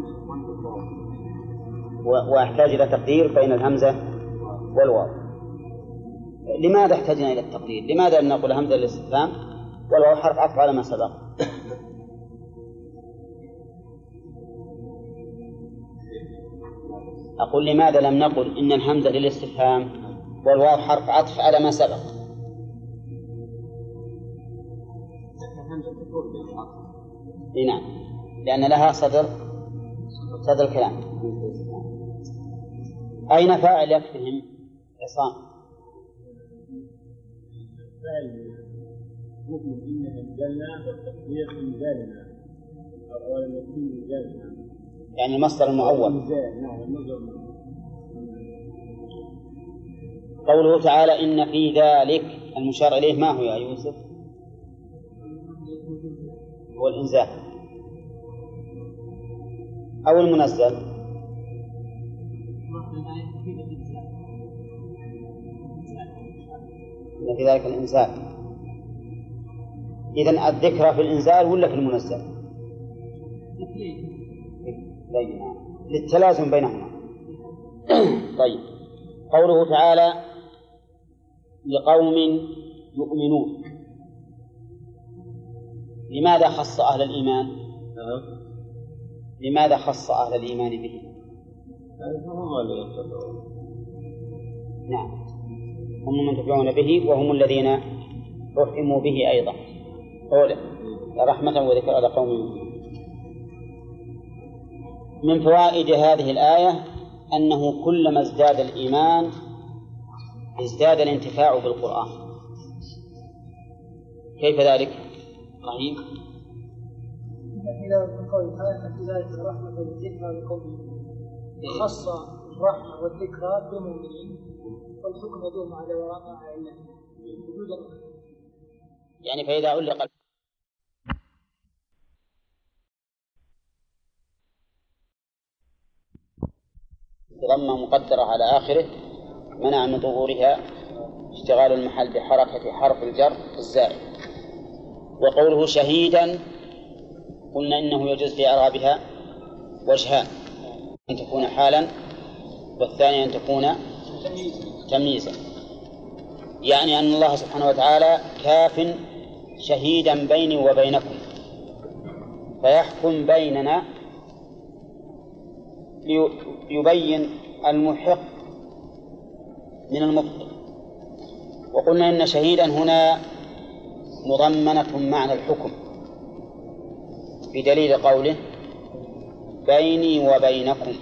و- وأحتاج إلى تقدير بين الهمزة والواو لماذا احتاجنا إلى التقدير؟ لماذا لم نقول همزة للاستفهام والواو حرف عطف على ما سبق؟ أقول لماذا لم نقل إن الهمزة للاستفهام والواو حرف عطف على ما سبق؟ نعم لأن لها صدر صدر الكلام أين فاعل يكفيهم عصام. فعل مؤمن إننا نزلنا والتقدير إنزالنا أو ولم يكن إنزالنا يعني المصدر المعول نعم قوله تعالى إن في ذلك المشار إليه ما هو يا يوسف؟ هو الإنزال. أو المنزل. في ذلك الإنزال إذا الذكرى في الإنزال ولا في المنزل؟ للتلازم بينهما طيب قوله تعالى لقوم يؤمنون لماذا خص أهل الإيمان؟ لماذا خص أهل الإيمان به؟ هم اللي يتبعون نعم. هم المنتفعون به وهم الذين رحموا به أيضا. قوله رحمة وذكرى لقوم من فوائد هذه الآية أنه كلما ازداد الإيمان ازداد الانتفاع بالقرآن. كيف ذلك؟ رحيم إلى من قول ذلك رحمة والذكرى لقوم خص الرحمة والذكرى بالمؤمنين والحكم يدور على وراء وجودا يعني فإذا علق ضمة مقدرة على آخره منع من ظهورها اشتغال المحل بحركة حرف الجر الزائد. وقوله شهيدا قلنا إنه يجوز في إعرابها وجهان. أن تكون حالا والثاني أن تكون تمييزا. يعني أن الله سبحانه وتعالى كاف شهيدا بيني وبينكم. فيحكم بيننا ليبين المحق من المبطل. وقلنا إن شهيدا هنا مضمنة معنى الحكم بدليل قوله بيني وبينكم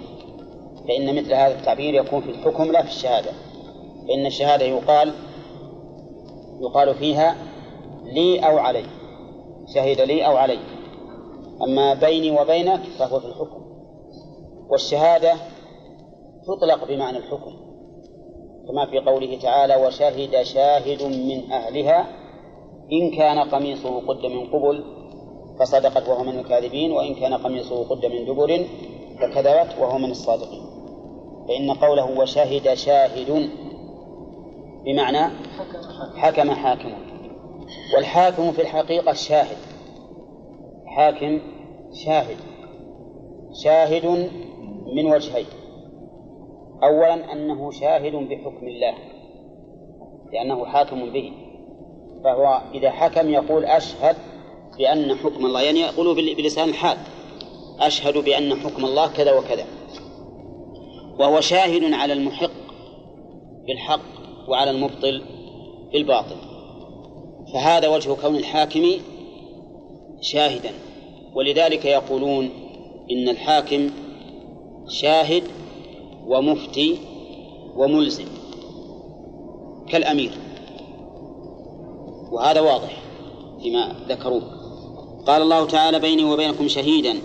فإن مثل هذا التعبير يكون في الحكم لا في الشهادة. فإن الشهادة يقال يقال فيها لي أو علي شهد لي أو علي. أما بيني وبينك فهو في الحكم. والشهادة تطلق بمعنى الحكم كما في قوله تعالى وشهد شاهد من أهلها إن كان قميصه قد من قبل فصدقت وهو من الكاذبين وإن كان قميصه قد من دبر فكذبت وهو من الصادقين. فإن قوله وشهد شاهد بمعنى حكم حاكم. والحاكم في الحقيقة الشاهد حاكم شاهد. شاهد من وجهين. أولا أنه شاهد بحكم الله لأنه حاكم به. فهو إذا حكم يقول أشهد بأن حكم الله يعني يقول بلسان الحال أشهد بأن حكم الله كذا وكذا. وهو شاهد على المحق بالحق وعلى المبطل بالباطل. فهذا وجه كون الحاكم شاهدا. ولذلك يقولون إن الحاكم شاهد ومفتي وملزم كالأمير. وهذا واضح فيما ذكروه. قال الله تعالى بيني وبينكم شهيدا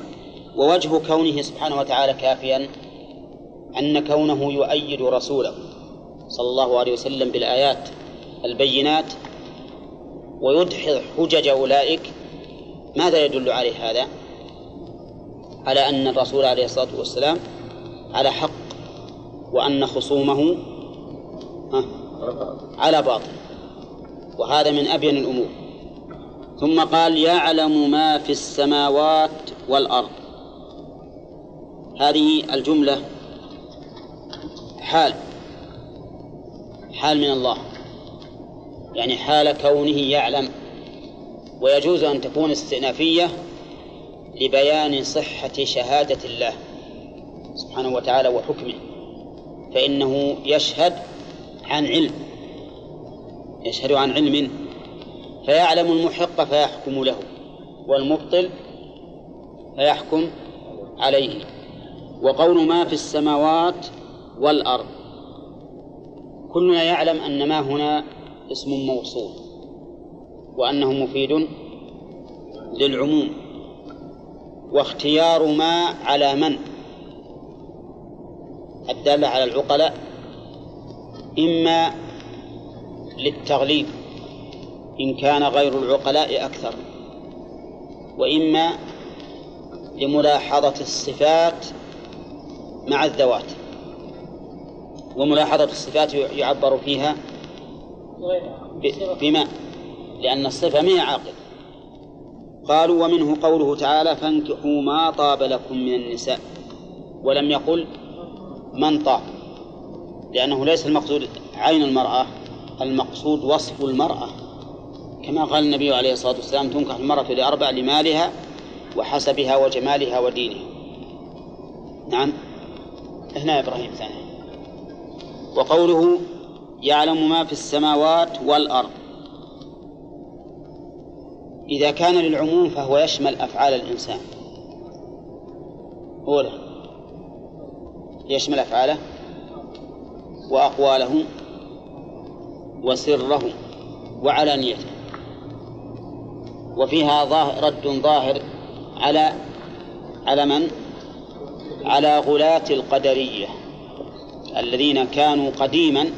ووجه كونه سبحانه وتعالى كافيا أن كونه يؤيد رسوله صلى الله عليه وسلم بالآيات البينات ويدحض حجج أولئك ماذا يدل عليه هذا؟ على أن الرسول عليه الصلاة والسلام على حق وأن خصومه على باطل وهذا من أبين الأمور ثم قال يعلم ما في السماوات والأرض. هذه الجملة حال حال من الله. يعني حال كونه يعلم. ويجوز أن تكون استئنافية لبيان صحة شهادة الله سبحانه وتعالى وحكمه فإنه يشهد عن علم يشهد عن علم فيعلم المحق فيحكم له والمبطل فيحكم عليه. وقول ما في السماوات والأرض كلنا يعلم أن ما هنا اسم موصول وأنه مفيد للعموم. واختيار ما على من؟ الدالة على العقلاء إما للتغليب. إن كان غير العقلاء أكثر وإما لملاحظة الصفات مع الذوات وملاحظة الصفات يعبر فيها بما؟ لأن الصفة ما عاقل. قالوا ومنه قوله تعالى فانكحوا ما طاب لكم من النساء ولم يقل من طاب لأنه ليس المقصود عين المرأة المقصود وصف المرأة. كما قال النبي عليه الصلاة والسلام تنكح المرأة لأربع لمالها وحسبها وجمالها ودينها. نعم. هنا إبراهيم ثاني. وقوله يعلم ما في السماوات والأرض. إذا كان للعموم فهو يشمل أفعال الإنسان. أولا يشمل أفعاله وأقواله وسره وعلانيته. وفيها ظاهر رد ظاهر على على من؟ على غلاة القدرية الذين كانوا قديما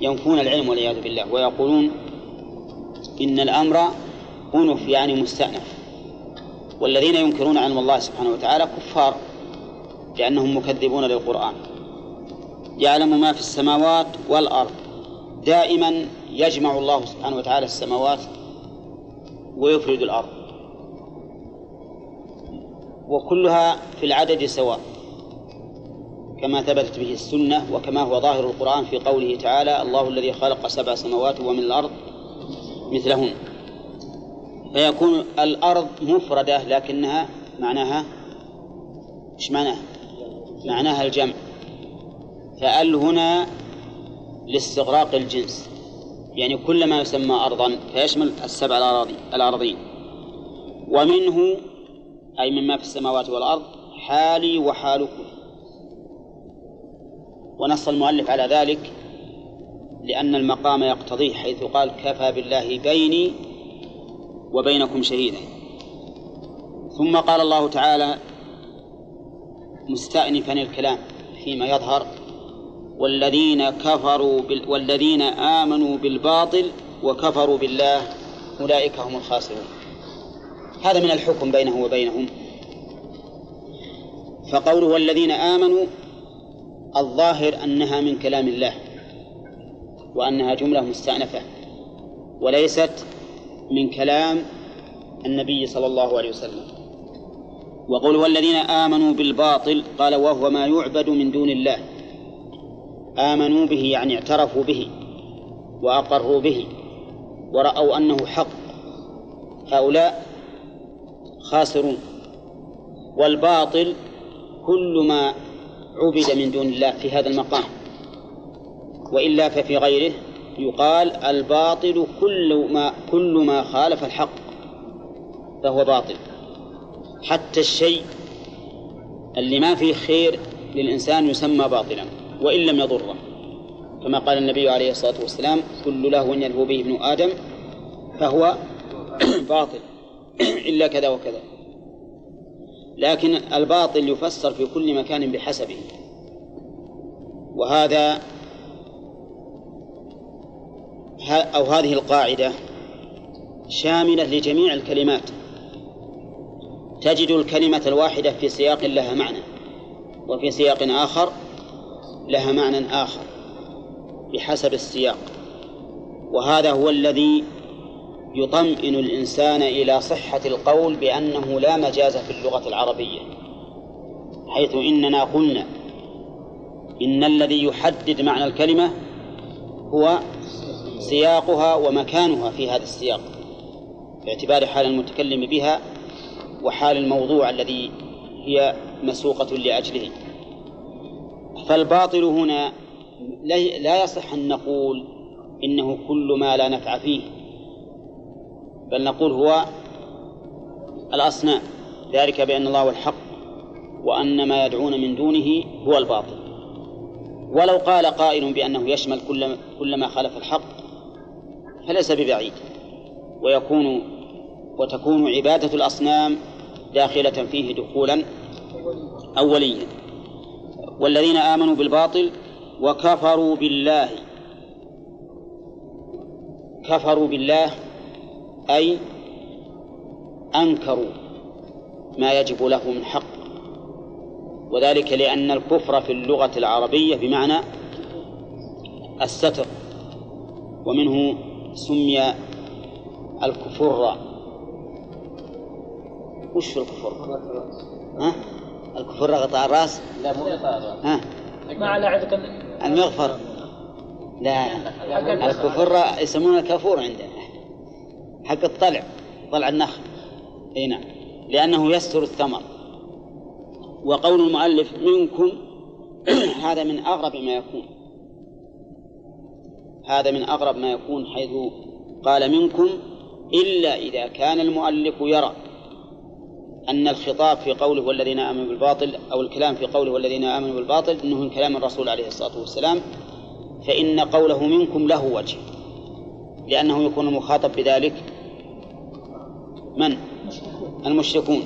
ينفون العلم والعياذ بالله ويقولون إن الأمر أنف يعني مستأنف والذين ينكرون علم الله سبحانه وتعالى كفار لأنهم مكذبون للقرآن يعلم ما في السماوات والأرض دائما يجمع الله سبحانه وتعالى السماوات ويفرد الأرض. وكلها في العدد سواء كما ثبتت به السنة وكما هو ظاهر القرآن في قوله تعالى الله الذي خلق سبع سماوات ومن الأرض مثلهن. فيكون الأرض مفردة لكنها معناها إيش معناها؟ معناها الجمع. فأل هنا لاستغراق الجنس. يعني كل ما يسمى أرضا فيشمل السبع الأراضي الأراضين. ومنه أي مما في السماوات والأرض حالي وحالكم. ونص المؤلف على ذلك لأن المقام يقتضيه حيث قال كفى بالله بيني وبينكم شهيدا. ثم قال الله تعالى مستأنفا الكلام فيما يظهر والذين كفروا بال... والذين آمنوا بالباطل وكفروا بالله أولئك هم الخاسرون. هذا من الحكم بينه وبينهم. فقوله والذين آمنوا الظاهر أنها من كلام الله وأنها جملة مستأنفة وليست من كلام النبي صلى الله عليه وسلم. وقول والذين آمنوا بالباطل قال وهو ما يعبد من دون الله. آمنوا به يعني اعترفوا به وأقروا به ورأوا أنه حق. هؤلاء خاسرون والباطل كل ما عبد من دون الله في هذا المقام. وإلا ففي غيره يقال الباطل كل ما كل ما خالف الحق فهو باطل. حتى الشيء اللي ما فيه خير للإنسان يسمى باطلا. وإن لم يضره. كما قال النبي عليه الصلاة والسلام كل لهو يلهو به ابن آدم فهو *clears throat* باطل. *clears throat* إلا كذا وكذا. لكن الباطل يفسر في كل مكان بحسبه. وهذا أو هذه القاعدة شاملة لجميع الكلمات. تجد الكلمة الواحدة في سياق لها معنى وفي سياق آخر لها معنى آخر بحسب السياق وهذا هو الذي يطمئن الإنسان إلى صحة القول بأنه لا مجاز في اللغة العربية حيث إننا قلنا إن الذي يحدد معنى الكلمة هو سياقها ومكانها في هذا السياق باعتبار حال المتكلم بها وحال الموضوع الذي هي مسوقة لأجله. فالباطل هنا لا يصح أن نقول إنه كل ما لا نفع فيه بل نقول هو الأصنام ذلك بأن الله هو الحق وأن ما يدعون من دونه هو الباطل. ولو قال قائل بأنه يشمل كل كل ما خالف الحق فليس ببعيد ويكون وتكون عبادة الأصنام داخلة فيه دخولا أوليا. والذين آمنوا بالباطل وكفروا بالله كفروا بالله أي أنكروا ما يجب له من حق وذلك لأن الكفر في اللغة العربية بمعنى الستر ومنه سمي الكفر وش الكفر؟ ها؟ الكفر غطاء الرأس؟ لا مو ها؟ ما على عذق المغفر لا. الكفر يسمونه الكافور عندنا حق الطلع طلع النخل. أي نعم. لأنه يستر الثمر. وقول المؤلف منكم *clears throat* هذا من أغرب ما يكون. هذا من أغرب ما يكون حيث قال منكم إلا إذا كان المؤلف يرى. أن الخطاب في قوله والذين آمنوا بالباطل أو الكلام في قوله والذين آمنوا بالباطل أنه من كلام الرسول عليه الصلاة والسلام فإن قوله منكم له وجه لأنه يكون المخاطب بذلك من؟ المشركون.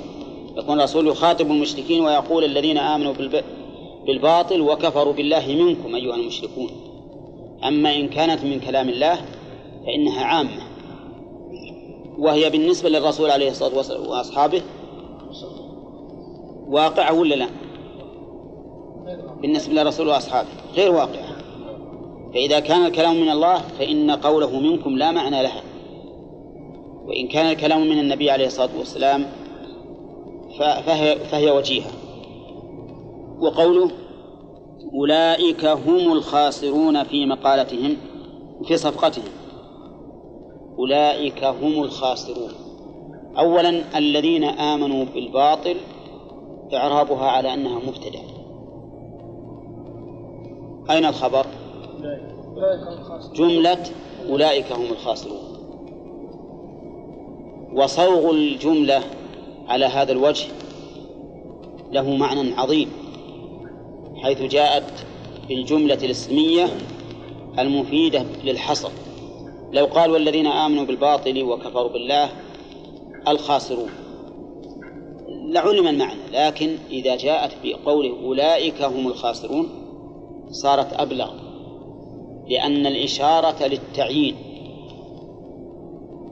يكون الرسول يخاطب المشركين ويقول الذين آمنوا بالباطل وكفروا بالله منكم أيها المشركون. أما إن كانت من كلام الله فإنها عامة. وهي بالنسبة للرسول عليه الصلاة والسلام وأصحابه واقعة ولا لا؟ بالنسبة للرسول وأصحابه غير واقعة. فإذا كان الكلام من الله فإن قوله منكم لا معنى لها. وإن كان الكلام من النبي عليه الصلاة والسلام فهي, فهي وجيهة. وقوله أولئك هم الخاسرون في مقالتهم في صفقتهم. أولئك هم الخاسرون. أولا الذين آمنوا بالباطل إعرابها على أنها مبتدأ. أين الخبر؟ جملة أولئك هم الخاسرون. وصوغ الجملة على هذا الوجه له معنى عظيم حيث جاءت بالجملة الاسمية المفيدة للحصر. لو قال والذين آمنوا بالباطل وكفروا بالله الخاسرون. لعلم المعنى لكن إذا جاءت بقوله أولئك هم الخاسرون صارت أبلغ لأن الإشارة للتعيين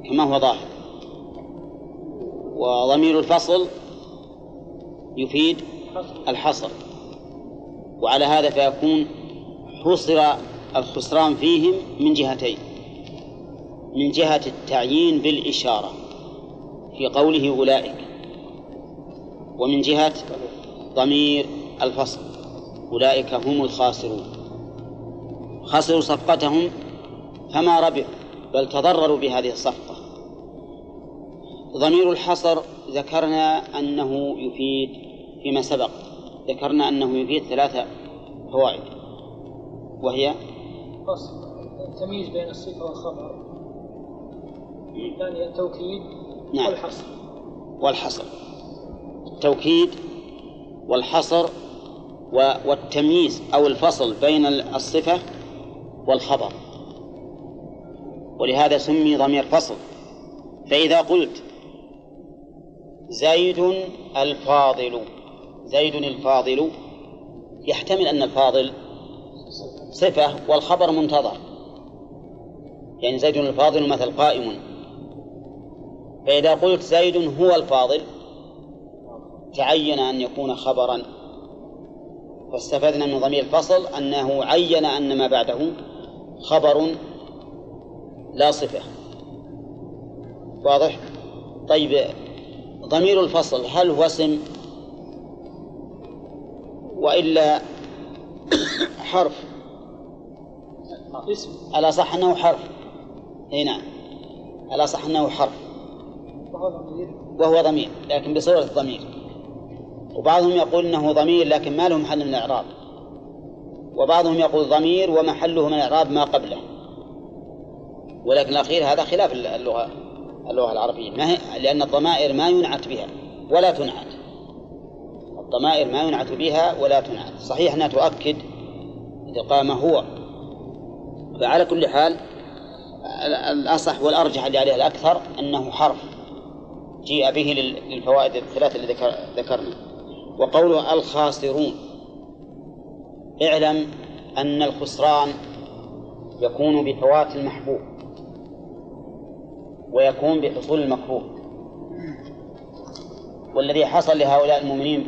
كما هو ظاهر وضمير الفصل يفيد الحصر وعلى هذا فيكون حصر الخسران فيهم من جهتين من جهة التعيين بالإشارة في قوله أولئك. ومن جهة ضمير الفصل. أولئك هم الخاسرون. خسروا صفقتهم فما ربحوا بل تضرروا بهذه الصفقة. ضمير الحصر ذكرنا أنه يفيد فيما سبق. ذكرنا أنه يفيد ثلاثة فوائد. وهي؟ فصل. التمييز بين الصفة والخبر. الثانية التوكيد نعم. والحصر. والحصر. التوكيد والحصر والتمييز أو الفصل بين الصفة والخبر. ولهذا سمي ضمير فصل. فإذا قلت زيد الفاضل زيد الفاضل يحتمل أن الفاضل صفة والخبر منتظر. يعني زيد الفاضل مثل قائم. فإذا قلت زيد هو الفاضل تعين أن يكون خبرا. فاستفدنا من ضمير الفصل أنه عين أن ما بعده خبر لا صفة. واضح؟ طيب ضمير الفصل هل هو اسم وإلا *coughs* حرف؟ اسم الأصح أنه حرف؟ أي نعم. الأصح أنه حرف. وهو ضمير وهو ضمير. لكن بصورة الضمير. وبعضهم يقول إنه ضمير لكن ما له محل من الإعراب. وبعضهم يقول ضمير ومحله من الإعراب ما قبله. ولكن الأخير هذا خلاف اللغة اللغة العربية. ما هي؟ لأن الضمائر ما ينعت بها ولا تنعت. الضمائر ما ينعت بها ولا تنعت. صحيح أنها تؤكد قام هو. فعلى كل حال الأصح والأرجح اللي عليه الأكثر أنه حرف جيء به لل- للفوائد الثلاثة اللي ذكر ذكرنا. وقوله الخاسرون. اعلم أن الخسران يكون بفوات المحبوب ويكون بحصول المكروه. والذي حصل لهؤلاء المؤمنين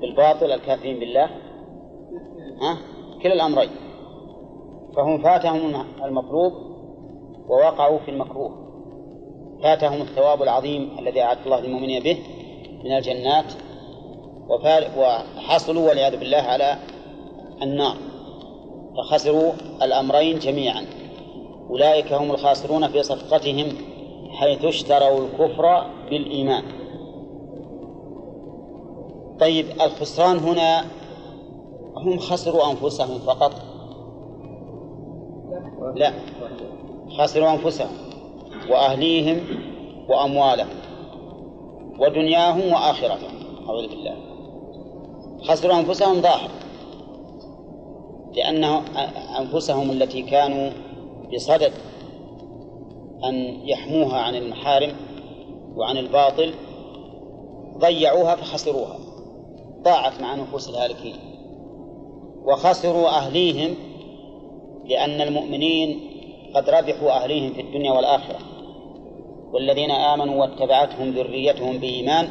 بالباطل الكافرين بالله ها؟ كلا الأمرين. فهم فاتهم المطلوب ووقعوا في المكروه. فاتهم الثواب العظيم الذي أعد الله للمؤمنين به من الجنات وحصلوا والعياذ بالله على النار. فخسروا الأمرين جميعا. أولئك هم الخاسرون في صفقتهم حيث اشتروا الكفر بالإيمان. طيب الخسران هنا هم خسروا أنفسهم فقط؟ لا خسروا أنفسهم وأهليهم وأموالهم ودنياهم وآخرتهم. أعوذ بالله. خسروا أنفسهم ظاهر لأن أنفسهم التي كانوا بصدد أن يحموها عن المحارم وعن الباطل ضيعوها فخسروها. ضاعت مع نفوس الهالكين. وخسروا أهليهم لأن المؤمنين قد ربحوا أهليهم في الدنيا والآخرة. والذين آمنوا واتبعتهم ذريتهم بإيمان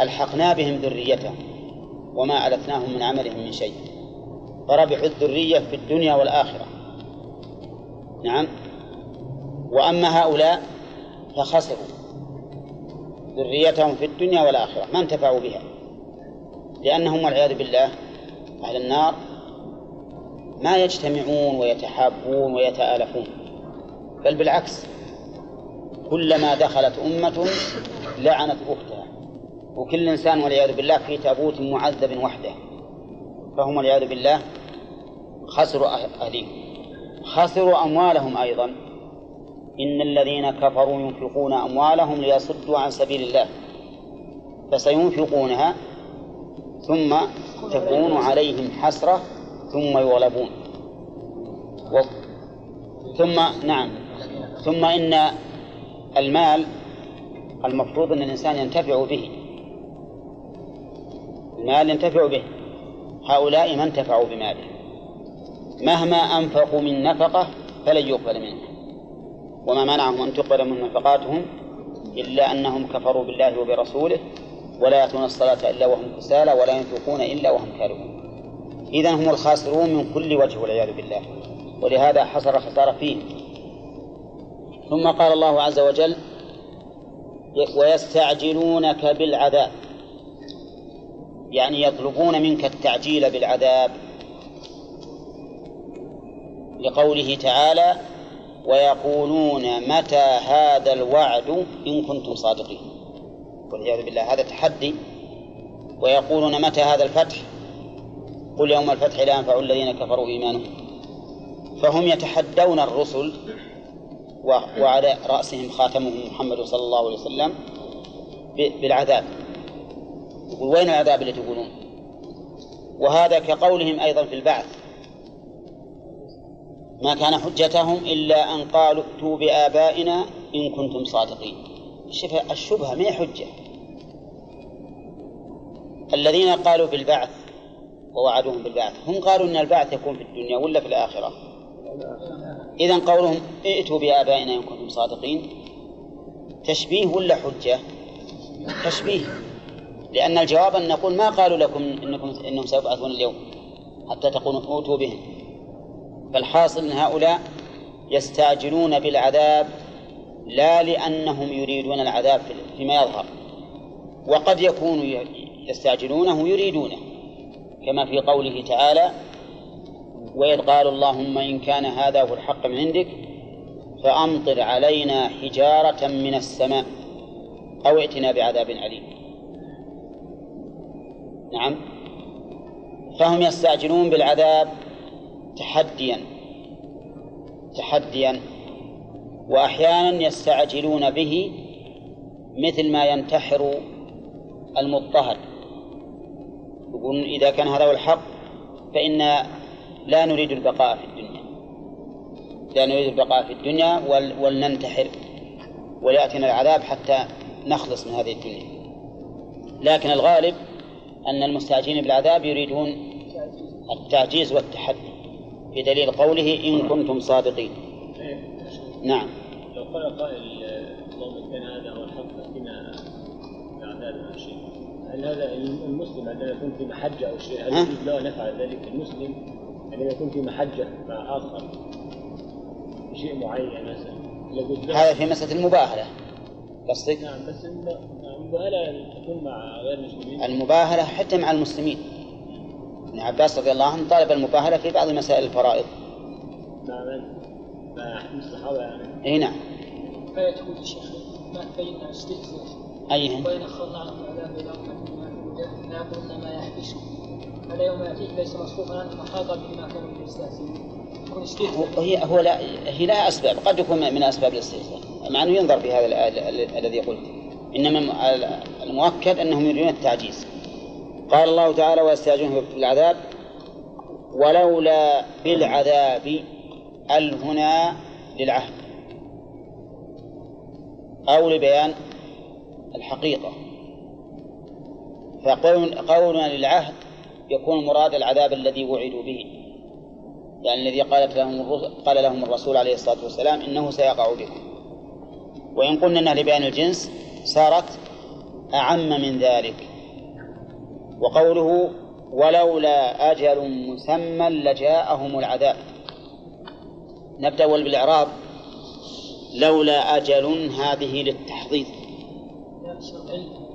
ألحقنا بهم ذريتهم. وما ألتناهم من عملهم من شيء. فربحوا الذرية في الدنيا والآخرة. نعم. وأما هؤلاء فخسروا ذريتهم في الدنيا والآخرة. ما انتفعوا بها؟ لأنهم والعياذ بالله أهل النار ما يجتمعون ويتحابون ويتآلفون. بل بالعكس كلما دخلت أمة لعنت أختها. وكل إنسان والعياذ بالله في تابوت معذب وحده. فهم والعياذ بالله خسروا أهليهم. خسروا أموالهم أيضا. إن الذين كفروا ينفقون أموالهم ليصدوا عن سبيل الله. فسينفقونها ثم تكون عليهم حسرة ثم يغلبون. و... ثم نعم. ثم إن المال المفروض أن الإنسان ينتفع به. المال ينتفع به. هؤلاء ما انتفعوا بماله. مهما أنفقوا من نفقة فلن يقبل منها وما منعهم أن تقبل من نفقاتهم إلا أنهم كفروا بالله وبرسوله ولا يأتون الصلاة إلا وهم كسالى ولا ينفقون إلا وهم كارهون. إذا هم الخاسرون من كل وجه والعياذ بالله. ولهذا حصل خسارة فيهم ثم قال الله عز وجل ويستعجلونك بالعذاب. يعني يطلبون منك التعجيل بالعذاب. لقوله تعالى ويقولون متى هذا الوعد إن كنتم صادقين. والعياذ بالله هذا تحدي. ويقولون متى هذا الفتح؟ قل يوم الفتح لا ينفع الذين كفروا إيمانهم. فهم يتحدون الرسل وعلى رأسهم خاتمهم محمد صلى الله عليه وسلم بالعذاب. يقول وين العذاب اللي تقولون؟ وهذا كقولهم أيضا في البعث. ما كان حجتهم إلا أن قالوا ائتوا بآبائنا إن كنتم صادقين. الشبهة ما حجة. الذين قالوا بالبعث ووعدوهم بالبعث هم قالوا أن البعث يكون في الدنيا ولا في الآخرة؟ إذا قولهم ائتوا بآبائنا إن كنتم صادقين. تشبيه ولا حجة؟ تشبيه. لأن الجواب أن نقول ما قالوا لكم إنكم إنهم سيبعثون اليوم حتى تقولوا أوتوا بهم. فالحاصل أن هؤلاء يستعجلون بالعذاب لا لأنهم يريدون العذاب فيما يظهر. وقد يكونوا يستعجلونه يريدونه كما في قوله تعالى وإذ قالوا اللهم إن كان هذا هو الحق من عندك فأمطر علينا حجارة من السماء أو ائتنا بعذاب أليم. نعم. فهم يستعجلون بالعذاب تحديا تحديا وأحيانا يستعجلون به مثل ما ينتحر المضطهد. يقولون إذا كان هذا هو الحق فإن لا نريد البقاء في الدنيا. لا نريد البقاء في الدنيا ولننتحر ويأتينا العذاب حتى نخلص من هذه الدنيا. لكن الغالب أن المستعجلين بالعذاب يريدون التعجيز والتحدي بدليل قوله إن كنتم صادقين. نعم. لو قال قائل اللهم كان هذا هو الحق فينا بعذاب لأن هذا المسلم عندما يكون في محجة أو شيء؟ هل؟ يجوز له أن يفعل ذلك المسلم؟ عندما يكون في محجة مع آخر؟ في شيء معين مثلا؟ هذا في مسألة المباهلة. قصدك؟ نعم بس الم- المباهلة تكون مع غير المسلمين؟ المباهلة حتى مع المسلمين. ابن عباس رضي الله عنه طالب المباهلة في بعض مسائل الفرائض. مع من؟ مع الصحابة يعني؟ إي نعم. آية هود الشيخ ما بين استهزاء ايهن وإن أخرنا عنهم العذاب إلى ليأكلن ما يحبسون فلا يوم يأتيه ليس مصروفا عنهم وحاط بما كانوا يستهزئون هي هو لا هي لها أسباب قد يكون من أسباب الاستهزاء مع أنه ينظر في هذا ال- ال- الذي قلت. ال- المؤكد أنهم يريدون التعجيز. قال الله تعالى ويستعجلون بالعذاب ولولا بالعذاب ال هنا للعهد أو لبيان الحقيقة. فقول قولنا للعهد يكون مراد العذاب الذي وعدوا به. يعني الذي قالت لهم قال لهم الرسول عليه الصلاة والسلام إنه سيقع بكم. وإن قلنا لبيان الجنس صارت أعم من ذلك. وقوله ولولا أجل مسمى لجاءهم العذاب. نبدأ بالإعراب. لولا أجل هذه للتحضيض.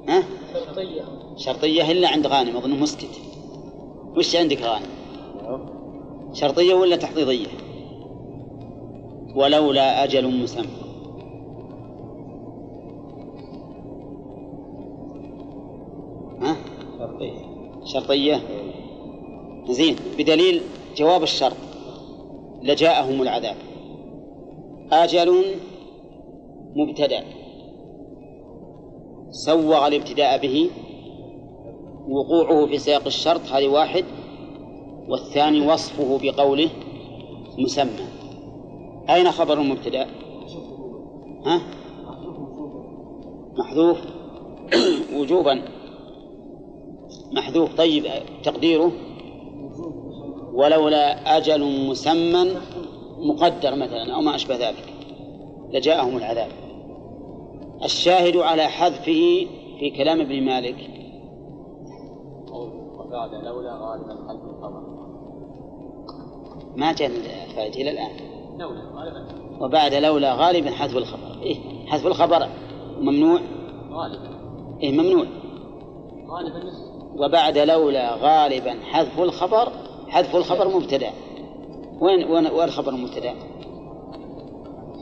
ها؟ شرطية شرطية إلا عند غانم أظنه مسكت. وش عندك غانم؟ شرطية ولا تحضيضية؟ ولولا أجل مسمى. شرطية؟ زين بدليل جواب الشرط. لجاءهم العذاب. أجل مبتدأ. سوغ الابتداء به. وقوعه في سياق الشرط هذه واحد. والثاني وصفه بقوله مسمى. أين خبر المبتدأ؟ ها؟ محذوف. *coughs* وجوبا. محذوف. طيب تقديره. ولولا أجل مسمى مقدر مثلا أو ما أشبه ذلك لجاءهم العذاب. الشاهد على حذفه في كلام ابن مالك. وبعد لولا غالبا خلف الخبر ما جاء الفائدة إلى الآن. لولا غالبا وبعد لولا غالبا حذف الخبر. إيه حذف الخبر. ممنوع؟ غالبا. إيه ممنوع. غالبا وبعد لولا غالبا حذف الخبر حذف الخبر مبتدأ. وين وين وين خبر المبتدأ؟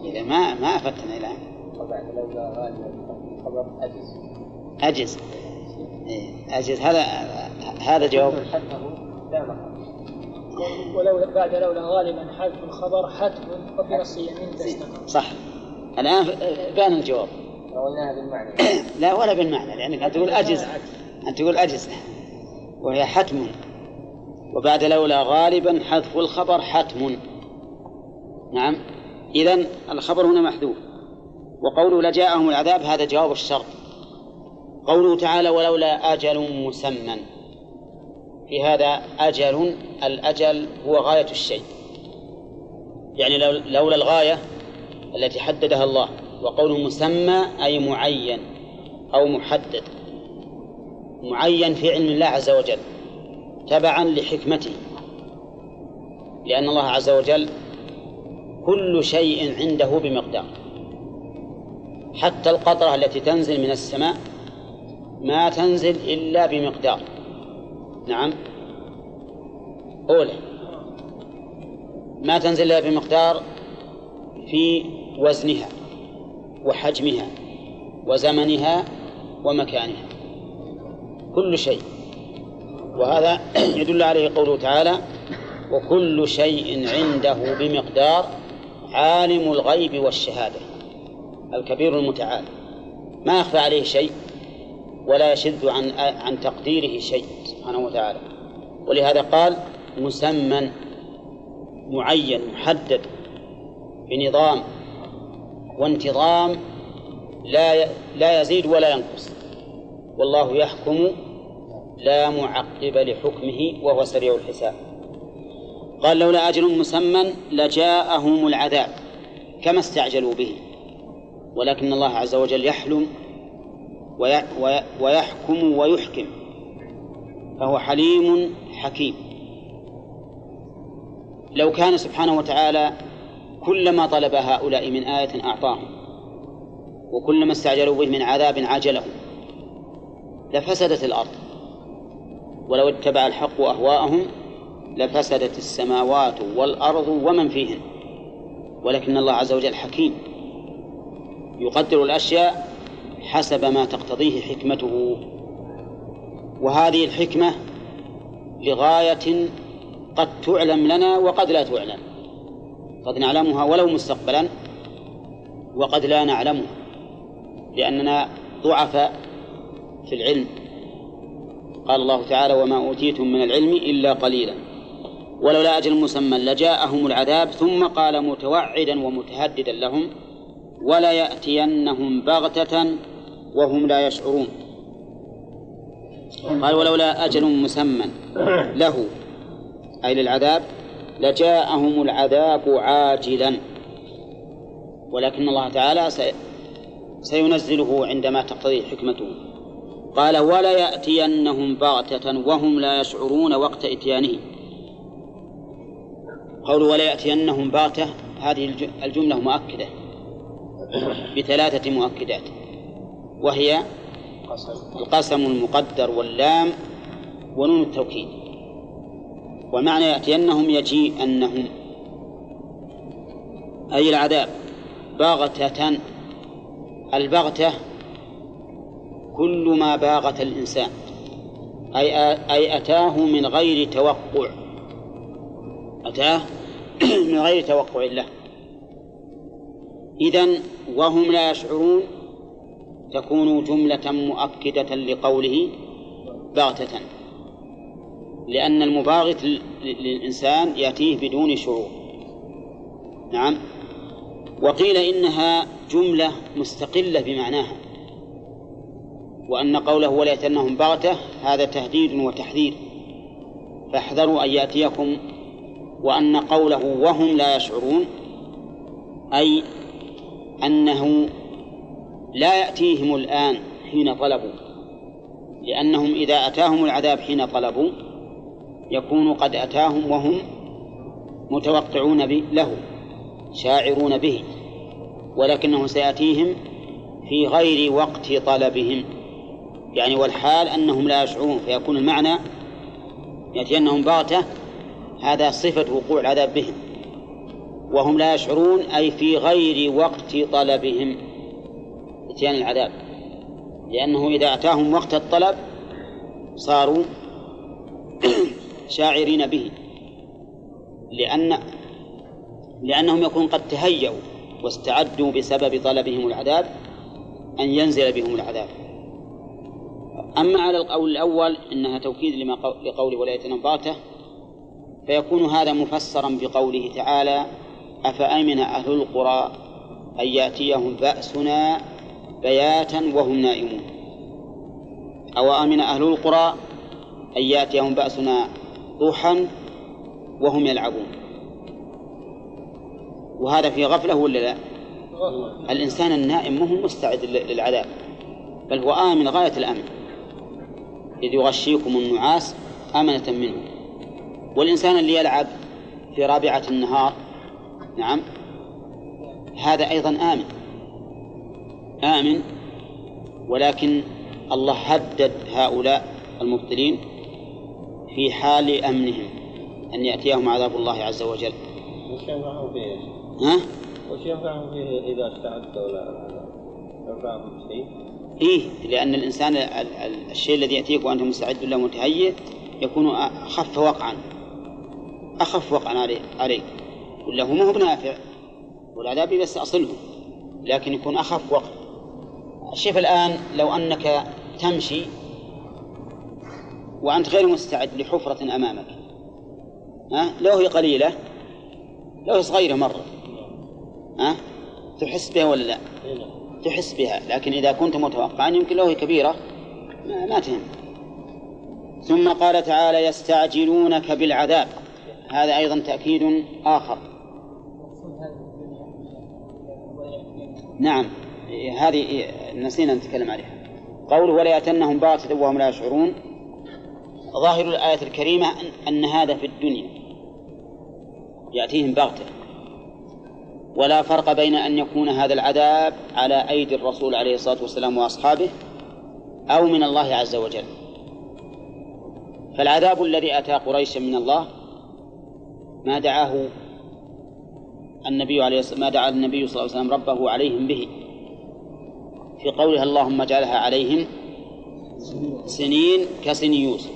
إذا ما ما أفدتنا الآن. وبعد لولا غالبا خبر أجز. أجز. إيه أجز. هذا هذا جواب. ولولا بعد لولا غالبا حذف الخبر حتم وفي نص يمين صح. الآن بان الجواب. رويناها بالمعنى. لا ولا بالمعنى لأنك تقول أجز. أنت تقول أجز وهي حتم. وبعد لولا غالبا حذف الخبر حتم. نعم. إذن الخبر هنا محذوف. وقوله لجاءهم العذاب هذا جواب الشرط. قوله تعالى ولولا أجل مسمى. في هذا أجل الأجل هو غاية الشيء. يعني لو- لولا الغاية التي حددها الله. وقوله مسمى أي معين أو محدد. معين في علم الله عز وجل تبعا لحكمته لأن الله عز وجل كل شيء عنده بمقدار. حتى القطرة التي تنزل من السماء ما تنزل إلا بمقدار. نعم. أولى. ما تنزل إلا بمقدار في وزنها وحجمها وزمنها ومكانها. كل شيء. وهذا *clears throat* يدل عليه قوله تعالى وكل شيء عنده بمقدار عالم الغيب والشهادة الكبير المتعال. ما يخفى عليه شيء ولا يشذ عن عن تقديره شيء سبحانه وتعالى. ولهذا قال مسمى معين محدد بنظام. وانتظام لا لا يزيد ولا ينقص. والله يحكم لا معقب لحكمه وهو سريع الحساب. قال لولا أجل مسمى لجاءهم العذاب كما استعجلوا به. ولكن الله عز وجل يحلم وي- وي- ويحكم ويحكم فهو حليم حكيم. لو كان سبحانه وتعالى كلما طلب هؤلاء من آية أعطاهم وكلما استعجلوا به من عذاب عاجلهم لفسدت الأرض. ولو اتبع الحق أهواءهم لفسدت السماوات والأرض ومن فيهن. ولكن الله عز وجل حكيم. يقدر الأشياء حسب ما تقتضيه حكمته. وهذه الحكمة لغاية قد تعلم لنا وقد لا تعلم. قد نعلمها ولو مستقبلا وقد لا نعلمها. لأننا ضعفاء في العلم. قال الله تعالى وما أوتيتم من العلم إلا قليلا. ولولا أجل مسمى لجاءهم العذاب ثم قال متوعدا ومتهددا لهم ولا يأتينهم بغتة وهم لا يشعرون. قال ولولا أجل مسمى له أي للعذاب لجاءهم العذاب عاجلا. ولكن الله تعالى سي- سينزله عندما تقتضي حكمته. قال ولا يأتينهم بغتة وهم لا يشعرون وقت إتيانه قول ولا يأتينهم بغتة هذه الج- الجملة مؤكدة. بثلاثة مؤكدات. وهي القسم المقدر واللام ونون التوكيد. ومعنى يأتينهم يجيء أنهم أي العذاب بغتة. البغتة كل ما باغت الإنسان أي أي أتاه من غير توقع. أتاه *clears throat* من غير توقع له إذن وهم لا يشعرون تكون جملة مؤكدة لقوله بغتة لأن المباغت لل- للإنسان يأتيه بدون شعور. نعم. وقيل إنها جملة مستقلة بمعناها. وأن قوله ولا يأتينهم بغتة هذا تهديد وتحذير. فاحذروا أن يأتيكم وأن قوله وهم لا يشعرون أي أنه لا يأتيهم الآن حين طلبوا. لأنهم إذا أتاهم العذاب حين طلبوا يكون قد أتاهم وهم متوقعون له شاعرون به ولكنه سيأتيهم في غير وقت طلبهم. يعني والحال أنهم لا يشعرون فيكون المعنى يأتينهم بغتة هذا صفة وقوع العذاب بهم. وهم لا يشعرون أي في غير وقت طلبهم. إتيان العذاب. لأنه إذا أتاهم وقت الطلب صاروا *clears throat* شاعرين به. لأن لأنهم يكون قد تهيأوا واستعدوا بسبب طلبهم العذاب أن ينزل بهم العذاب. أما على القول الأول إنها توكيد لما قو- لقوله ولا يتنباته فيكون هذا مفسرا بقوله تعالى أفأمن أهل القرى أن يأتيهم بأسنا بياتا وهم نائمون؟ أو أمن أهل القرى أن يأتيهم بأسنا ضحى وهم يلعبون؟ وهذا في غفلة ولا لا؟ الإنسان النائم ما هو مستعد لل- للعذاب بل هو آمن غاية الأمن. إذ يغشيكم النعاس أمنة منه والإنسان اللي يلعب في رابعة النهار نعم هذا أيضا آمن آمن ولكن الله هدد هؤلاء المبطلين في حال أمنهم أن يأتيهم عذاب الله عز وجل وش ينفعهم فيه؟ ها؟ وش ينفعهم فيه إذا استعدوا لا ينفعهم شيء؟ إيه لأن الإنسان ال- ال- الشيء الذي يأتيك وأنت مستعد له متهيئ يكون أخف وقعا. أخف وقعا عليك. ولا هو ما هو بنافع؟ والعذاب يستأصله لكن يكون أخف وقع شوف الآن لو أنك تمشي وأنت غير مستعد لحفرة أمامك. ها؟ لو هي قليلة لو هي صغيرة مرة. ها؟ تحس بها ولا لا؟ تحس بها لكن إذا كنت متوقعا يمكن لو هي كبيرة ما, تهم. ثم قال تعالى يستعجلونك بالعذاب. هذا أيضا تأكيد آخر. نعم هذه نسينا نتكلم عليها. قوله ولا يأتنهم وهم لا يشعرون. ظاهر الآية الكريمة أن هذا في الدنيا. يأتيهم بغتة ولا فرق بين أن يكون هذا العذاب على أيدي الرسول عليه الصلاة والسلام وأصحابه أو من الله عز وجل. فالعذاب الذي أتى قريشا من الله ما دعاه النبي عليه ما دعا النبي صلى الله عليه وسلم ربه عليهم به. في قولها اللهم اجعلها عليهم سنين كسن يوسف.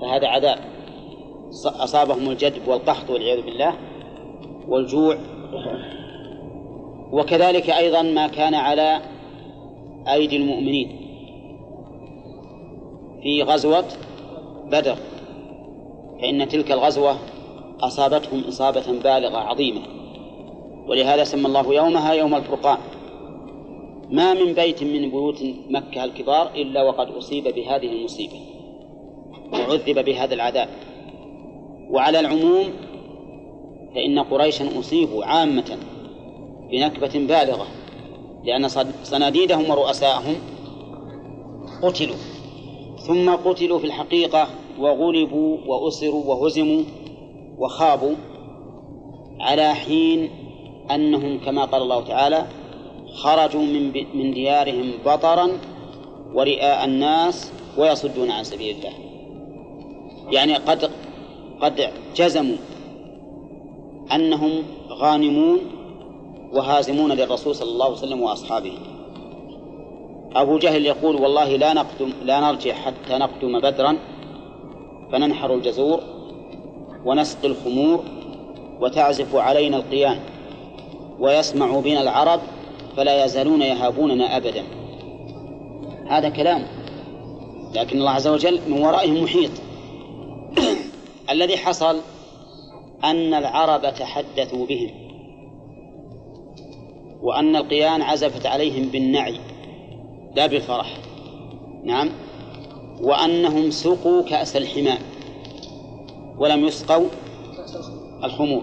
فهذا عذاب. أصابهم الجدب والقحط والعياذ بالله والجوع وكذلك أيضا ما كان على أيدي المؤمنين في غزوة بدر فإن تلك الغزوة أصابتهم إصابة بالغة عظيمة ولهذا سمى الله يومها يوم الفرقان. ما من بيت من بيوت مكة الكبار إلا وقد أصيب بهذه المصيبة وعذب بهذا العذاب. وعلى العموم فإن قريشا أصيبوا عامة بنكبة بالغة لأن صناديدهم ورؤساءهم قتلوا. ثم قتلوا في الحقيقة وغلبوا وأسروا وهزموا وخابوا على حين أنهم كما قال الله تعالى خرجوا من من ديارهم بطرا ورئاء الناس ويصدون عن سبيل الله. يعني قد قد جزموا أنهم غانمون وهازمون للرسول صلى الله عليه وسلم وأصحابه. أبو جهل يقول والله لا نقدم لا نرجع حتى نقدم بدرا فننحر الجزور ونسقي الخمور وتعزف علينا القيان ويسمع بنا العرب فلا يزالون يهابوننا أبدا. هذا كلام. لكن الله عز وجل من ورائهم محيط. *clears throat* الذي حصل أن العرب تحدثوا بهم وأن القيان عزفت عليهم بالنعي لا بالفرح. نعم. وأنهم سقوا كأس الحمام ولم يسقوا الخمور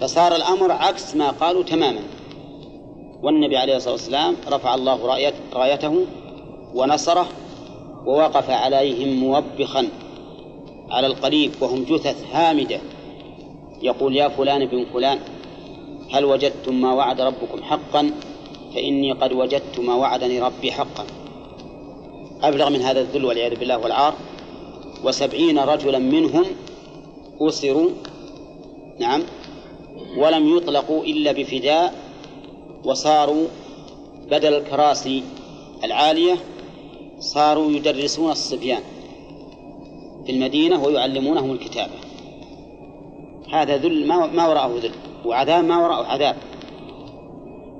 فصار الأمر عكس ما قالوا تماما. والنبي عليه الصلاة والسلام رفع الله رايت رايته ونصره ووقف عليهم موبخا على القريب وهم جثث هامدة. يقول يا فلان بن فلان هل وجدتم ما وعد ربكم حقا؟ فإني قد وجدت ما وعدني ربي حقا. أبلغ من هذا الذل والعياذ بالله والعار وسبعين رجلا منهم أسروا نعم ولم يطلقوا إلا بفداء وصاروا بدل الكراسي العالية صاروا يدرسون الصبيان في المدينة ويعلمونهم الكتابة. هذا ذل ما وراءه ذل وعذاب ما وراءه عذاب.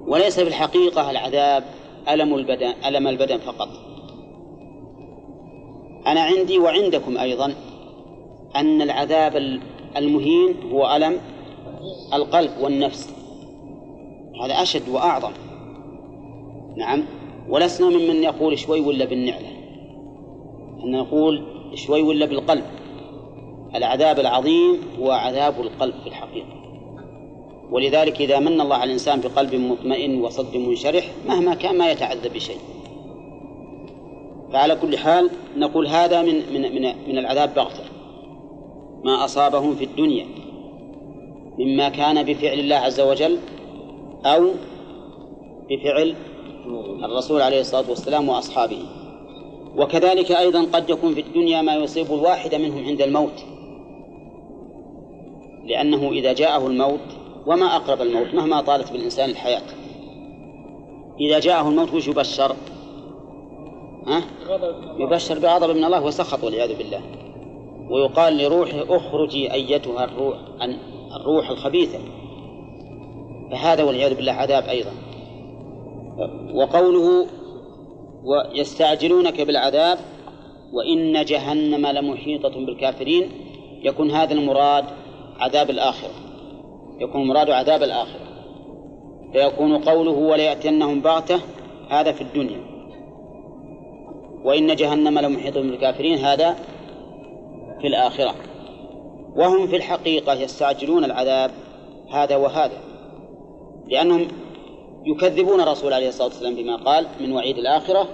وليس في الحقيقة العذاب ألم البدن ألم البدن فقط. أنا عندي وعندكم أيضا أن العذاب المهين هو ألم القلب والنفس. هذا أشد وأعظم. نعم. ولسنا ممن يقول شوي ولا بالنعلة. أن نقول شوي ولا بالقلب. العذاب العظيم هو عذاب القلب في الحقيقة. ولذلك إذا من الله على الإنسان بقلب مطمئن وصدر منشرح مهما كان ما يتعذب بشيء. فعلى كل حال نقول هذا من من من, من العذاب بغتة. ما أصابهم في الدنيا مما كان بفعل الله عز وجل أو بفعل الرسول عليه الصلاة والسلام وأصحابه. وكذلك أيضا قد يكون في الدنيا ما يصيب الواحد منهم عند الموت. لأنه إذا جاءه الموت وما أقرب الموت مهما طالت بالإنسان الحياة إذا جاءه الموت وش يبشر؟ ها؟ يبشر بغضب من الله وسخط والعياذ بالله ويقال لروحه أخرجي أيتها الروح الروح الخبيثة فهذا والعياذ بالله عذاب أيضا وقوله ويستعجلونك بالعذاب وإن جهنم لمحيطة بالكافرين يكون هذا المراد عذاب الآخرة. يكون المراد عذاب الآخرة. فيكون قوله وليأتينهم بغتة هذا في الدنيا. وإن جهنم لمحيطة بالكافرين هذا في الآخرة. وهم في الحقيقة يستعجلون العذاب هذا وهذا لأنهم يكذبون الرسول عليه الصلاة والسلام بما قال من وعيد الآخرة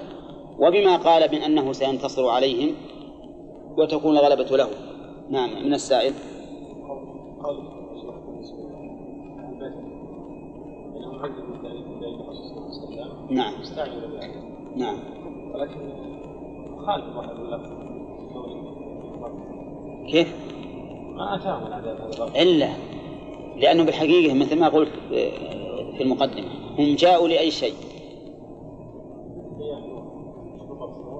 وبما قال من أنه سينتصر عليهم وتكون الغلبة له. نعم من السائل. نعم. نعم. ولكن خالف واحد كيف؟ ما اتاهم العذاب هذا إلا. لأنه بالحقيقة مثل ما قلت في المقدمة هم جاءوا لأي شيء؟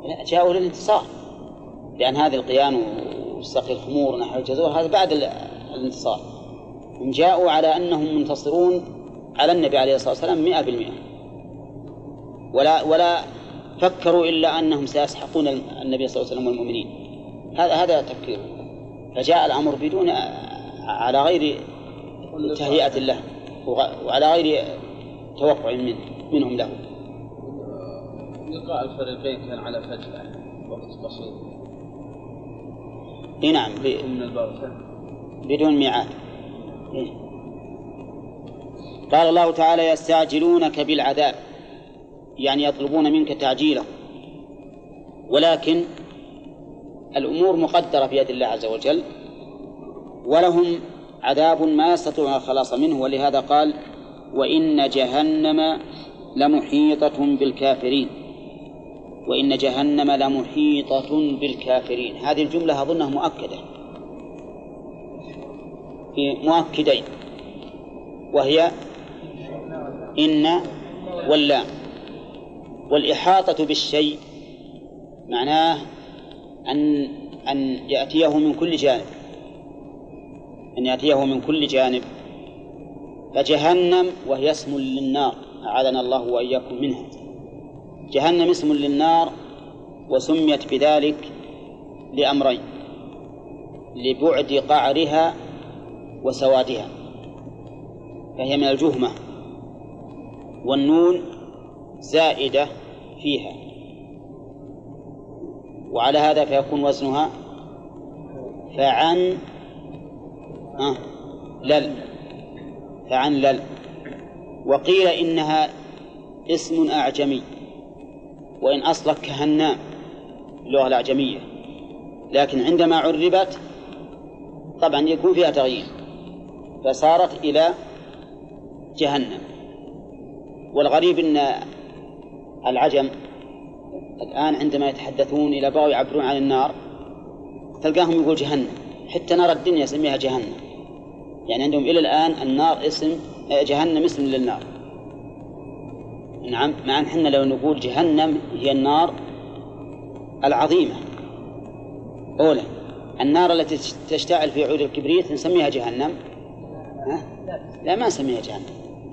لا جاءوا للانتصار. لأن هذه القيان وسقي الخمور نحو الجزور هذا بعد الانتصار. هم جاءوا على أنهم منتصرون على النبي عليه الصلاة والسلام مئة بالمئة. ولا ولا فكروا إلا أنهم سيسحقون النبي صلى الله عليه وسلم والمؤمنين. هذا هذا تفكيرهم فجاء الأمر بدون على غير تهيئة له وعلى غير توقع من منهم له. لقاء الفريقين كان على فجأة وقت بسيط. نعم من البركة بدون ميعاد. قال الله تعالى يستعجلونك بالعذاب يعني يطلبون منك تعجيله ولكن الأمور مقدرة في يد الله عز وجل ولهم عذاب ما يستطيعون الخلاص منه. ولهذا قال وإن جهنم لمحيطة بالكافرين. وإن جهنم لمحيطة بالكافرين. هذه الجملة أظنها مؤكدة. في مؤكدين وهي إن واللام والإحاطة بالشيء معناه أن أن يأتيه من كل جانب أن يأتيه من كل جانب. فجهنم وهي اسم للنار أعاذنا الله وإياكم منها. جهنم اسم للنار وسميت بذلك لأمرين لبعد قعرها وسوادها فهي من الجهمة والنون زائدة فيها. وعلى هذا فيكون وزنها فعن آه لل فعن لل. وقيل إنها اسم أعجمي وإن أصلت كهنام اللغة الأعجمية. لكن عندما عربت طبعا يكون فيها تغيير. فصارت إلى جهنم. والغريب أن العجم الآن عندما يتحدثون إلى بغوا يعبرون عن النار تلقاهم يقول جهنم. حتى نار الدنيا يسميها جهنم. يعني عندهم إلى الآن النار اسم جهنم اسم للنار. نعم مع أن إحنا لو نقول جهنم هي النار العظيمة. أولى النار التي تشتعل في عود الكبريت نسميها جهنم؟ لا. ما نسميها جهنم.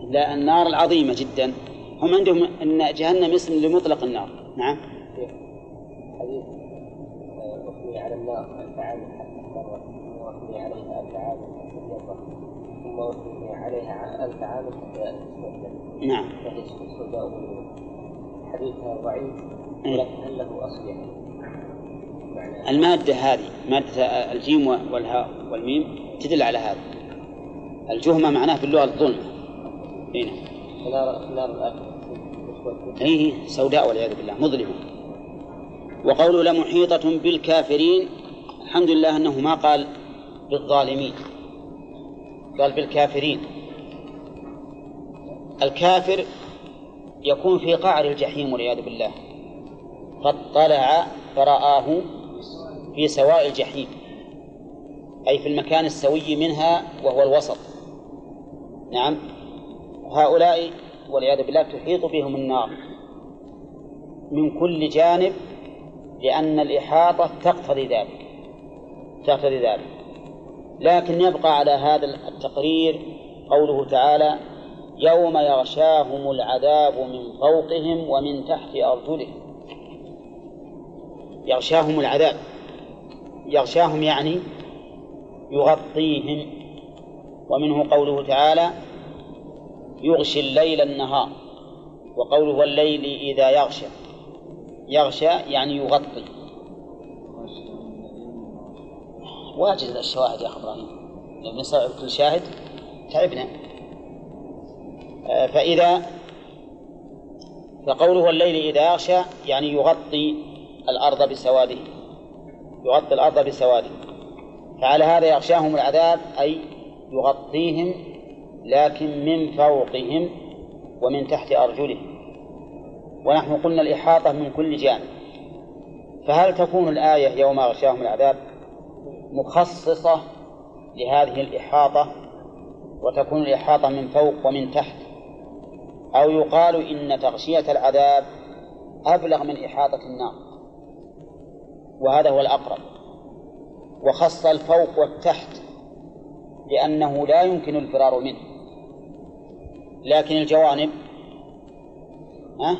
لا النار العظيمة جدا. هم عندهم أن جهنم اسم لمطلق النار. نعم. حديث على النار حتى عليها حتى ثم عليها حتى نعم. فهي ضعيف. ولكن له أصل المادة هذه مادة الجيم والهاء والميم تدل على هذا. الجهمة معناه في اللغة الظلمة هنا مسودة هي سوداء والعياذ بالله مظلمة وقوله لمحيطة بالكافرين الحمد لله أنه ما قال بالظالمين. قال بالكافرين. الكافر يكون في قعر الجحيم والعياذ بالله. فاطلع فرآه في سواء الجحيم. أي في المكان السوي منها وهو الوسط. نعم. هؤلاء والعياذ بالله تحيط بهم النار. من كل جانب لأن الإحاطة تقتضي ذلك. تقتضي ذلك. لكن يبقى على هذا التقرير قوله تعالى يوم يغشاهم العذاب من فوقهم ومن تحت أرجلهم. يغشاهم العذاب. يغشاهم يعني يغطيهم. ومنه قوله تعالى يغشي الليل النهار. وقوله والليل إذا يغشى. يغشى يعني يغطي. واجد الشواهد يا أخي إبراهيم. لو نستوعب كل شاهد. تعبنا. آه، فإذا فقوله والليل إذا يغشى يعني يغطي الأرض بسواده. يغطي الأرض بسواده. فعلى هذا يغشاهم العذاب أي يغطيهم لكن من فوقهم ومن تحت أرجلهم. ونحن قلنا الإحاطة من كل جانب. فهل تكون الآية يوم غشاهم العذاب مخصصة لهذه الإحاطة وتكون الإحاطة من فوق ومن تحت؟ أو يقال إن تغشية العذاب أبلغ من إحاطة النار؟ وهذا هو الأقرب. وخص الفوق والتحت لأنه لا يمكن الفرار منه. لكن الجوانب ها؟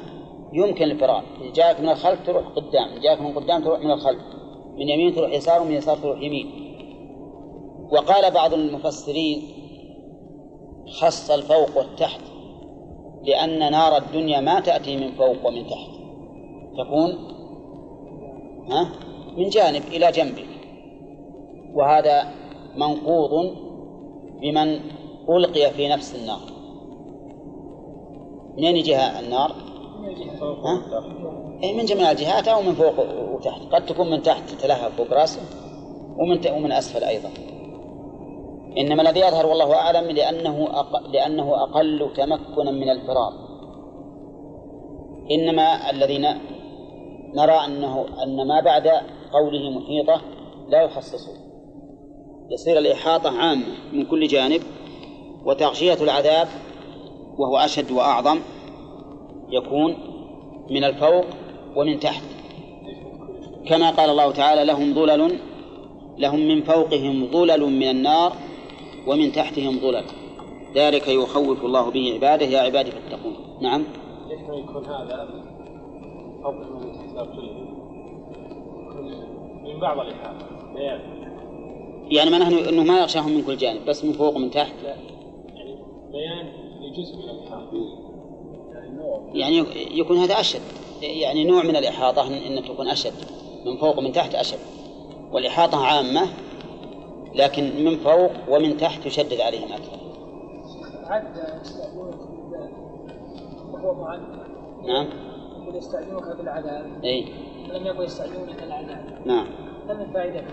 يمكن الفرار. إذا جاءك من الخلف تروح قدام إذا جاءك من قدام تروح من الخلف. من يمين تروح يسار ومن يسار تروح يمين. وقال بعض المفسرين خص الفوق والتحت لأن نار الدنيا ما تأتي من فوق ومن تحت. تكون ها؟ من جانب إلى جنب وهذا منقوض بمن ألقي في نفس النار. منين يجيها النار؟ ها؟ أي من جميع الجهات أو من فوق وتحت. قد تكون من تحت تتلهى فوق رأسه ومن ومن أسفل أيضا. إنما الذي يظهر والله أعلم لأنه أق... لأنه أقل تمكنا من الفرار. إنما الذي نرى أنه أن ما بعد قوله محيطة لا يخصصه يصير الإحاطة عامة من كل جانب وتغشية العذاب وهو أشد وأعظم يكون من الفوق ومن تحت. كما قال الله تعالى لهم ظلل لهم من فوقهم ظلل من النار ومن تحتهم ظلل. ذلك يخوف الله به عباده يا عبادي فاتقون. نعم. يكون هذا فوق من بعض الإحاطة. يعني نحن انه ما يغشاهم من كل جانب بس من فوق ومن تحت. يعني بيان لجزء من الإحاطة يعني يعني يكون هذا أشد. يعني نوع من الإحاطة ان تكون أشد. من فوق ومن تحت أشد. والإحاطة عامة لكن من فوق ومن تحت يشدد عليهم أكثر. عد وهو نعم. يقول يستأذنك بالعذاب إي. لم يقل يستأذنونك العذاب. نعم. هل من فائدة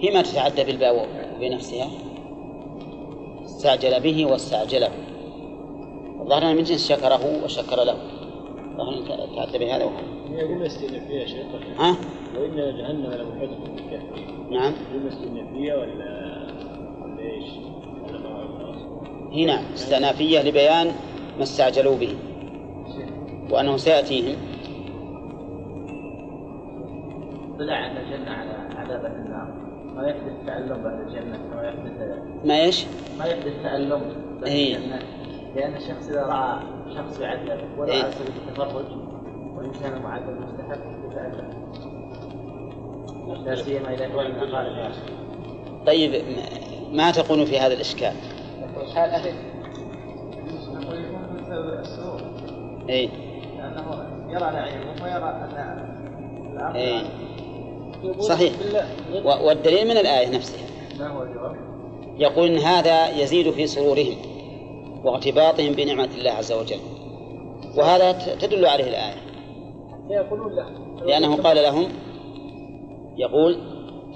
هي ما تتعدى بالباء بنفسها. استعجل به واستعجله. الظاهر من جنس شكره وشكر له. الظاهر أن تعدى بهذا وهذا هي جملة استئنافية يا شيخ. ها؟ وإن جهنم لمحيطة بالكافرين نعم. جملة استئنافية ولا هي نعم استئنافية لبيان ما استعجلوا به. وأنه سيأتيهم. طلع عن الجنة على عذاب النار ما يحدث تألم بعد الجنة ما يحدث ما إيش؟ ما يحدث تألم بعد إيه. الجنة لأن الشخص إذا رأى شخص يعذب ولا إيه. سبيل التفرج والإنسان معذب مستحق يتألم لا سيما إذا كان من أقارب. طيب ما تقول في هذا الإشكال؟ حال أهل نقول يكون من سبب السرور إيه لأنه يرى نعيمه ويرى أن الأمر إيه صحيح. والدليل من الآية نفسها؟ يقول إن هذا يزيد في سرورهم وارتباطهم بنعمة الله عز وجل. وهذا تدل عليه الآية. لأنه قال لهم يقول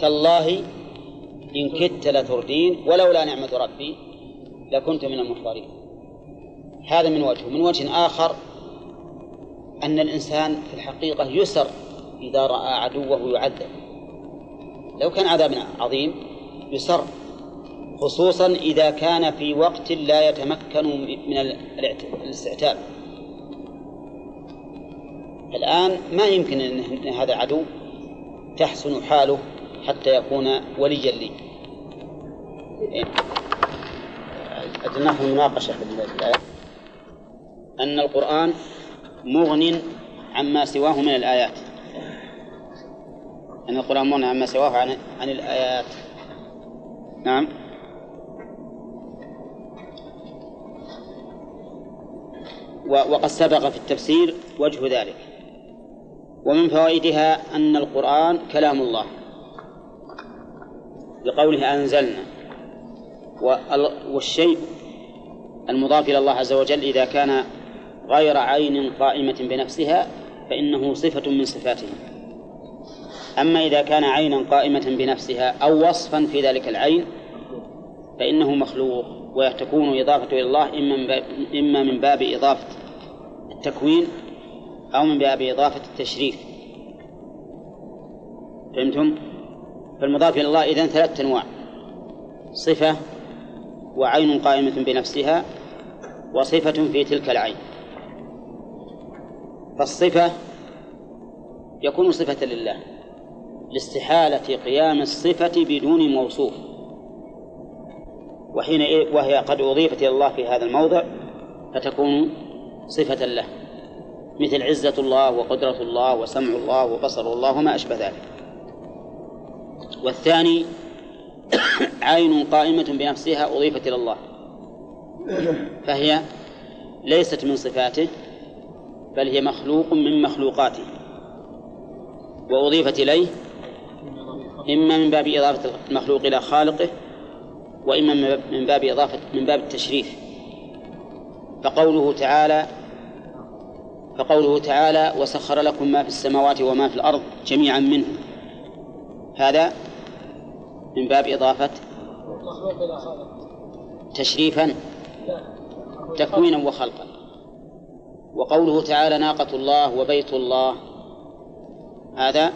تالله إن كدت لتردين ولولا نعمة ربي لكنت من المحضرين. هذا من وجه من وجه آخر أن الإنسان في الحقيقة يسر إذا رأى عدوه يعذب. لو كان عذاب عظيم يسر خصوصا إذا كان في وقت لا يتمكن من الاستعتاب. الآن ما يمكن أن هذا عدو تحسن حاله حتى يكون وليا لي. إيه. أجل نحن مناقشة في أن القرآن مغن عما سواه من الآيات. أن القرآن مغن عما سواه عن, عن الآيات. نعم. وقد سبق في التفسير وجه ذلك. ومن فوائدها أن القرآن كلام الله. بقوله أنزلنا. وال- والشيء المضاف إلى الله عز وجل إذا كان غير عين قائمة بنفسها فإنه صفة من صفاته. أما إذا كان عينا قائمة بنفسها أو وصفا في ذلك العين فإنه مخلوق وتكون إضافته إلى الله إما من باب, إما من باب إضافة التكوين أو من باب إضافة التشريف. فهمتم؟ فالمضاف إلى الله إذن ثلاثة أنواع. صفة وعين قائمة بنفسها وصفة في تلك العين. فالصفة يكون صفة لله لاستحالة قيام الصفة بدون موصوف. وحين وهي قد أضيفت إلى الله في هذا الموضع فتكون صفة له مثل عزة الله وقدرة الله وسمع الله وبصر الله وما أشبه ذلك. والثاني *coughs* عين قائمة بنفسها أضيفت إلى الله فهي ليست من صفاته بل هي مخلوق من مخلوقاته. وأضيفت إليه إما من باب إضافة المخلوق إلى خالقه وإما من باب إضافة من باب التشريف. فقوله تعالى فقوله تعالى وسخر لكم ما في السماوات وما في الأرض جميعا منه. هذا من باب إضافة تشريفا تكوينا وخلقا. وقوله تعالى ناقة الله وبيت الله هذا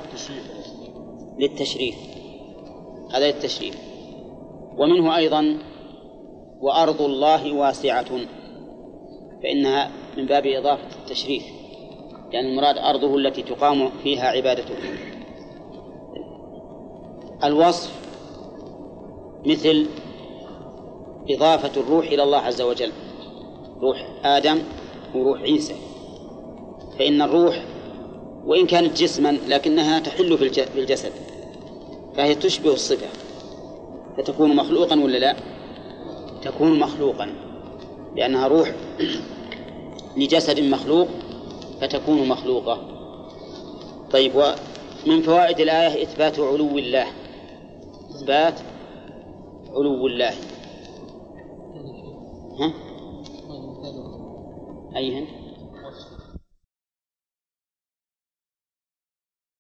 للتشريف هذا للتشريف. ومنه أيضا وأرض الله واسعة فإنها من باب إضافة التشريف يعني المراد أرضه التي تقام فيها عبادته. الوصف مثل إضافة الروح إلى الله عز وجل روح آدم وروح عيسى. فإن الروح وإن كانت جسما لكنها تحل في الج- في الجسد فهي تشبه الصفة. فتكون مخلوقا ولا لا؟ تكون مخلوقا لأنها روح *clears throat* لجسد مخلوق فتكون مخلوقة. طيب ومن فوائد الآية إثبات علو الله. إثبات علو الله. ها؟ أيهن؟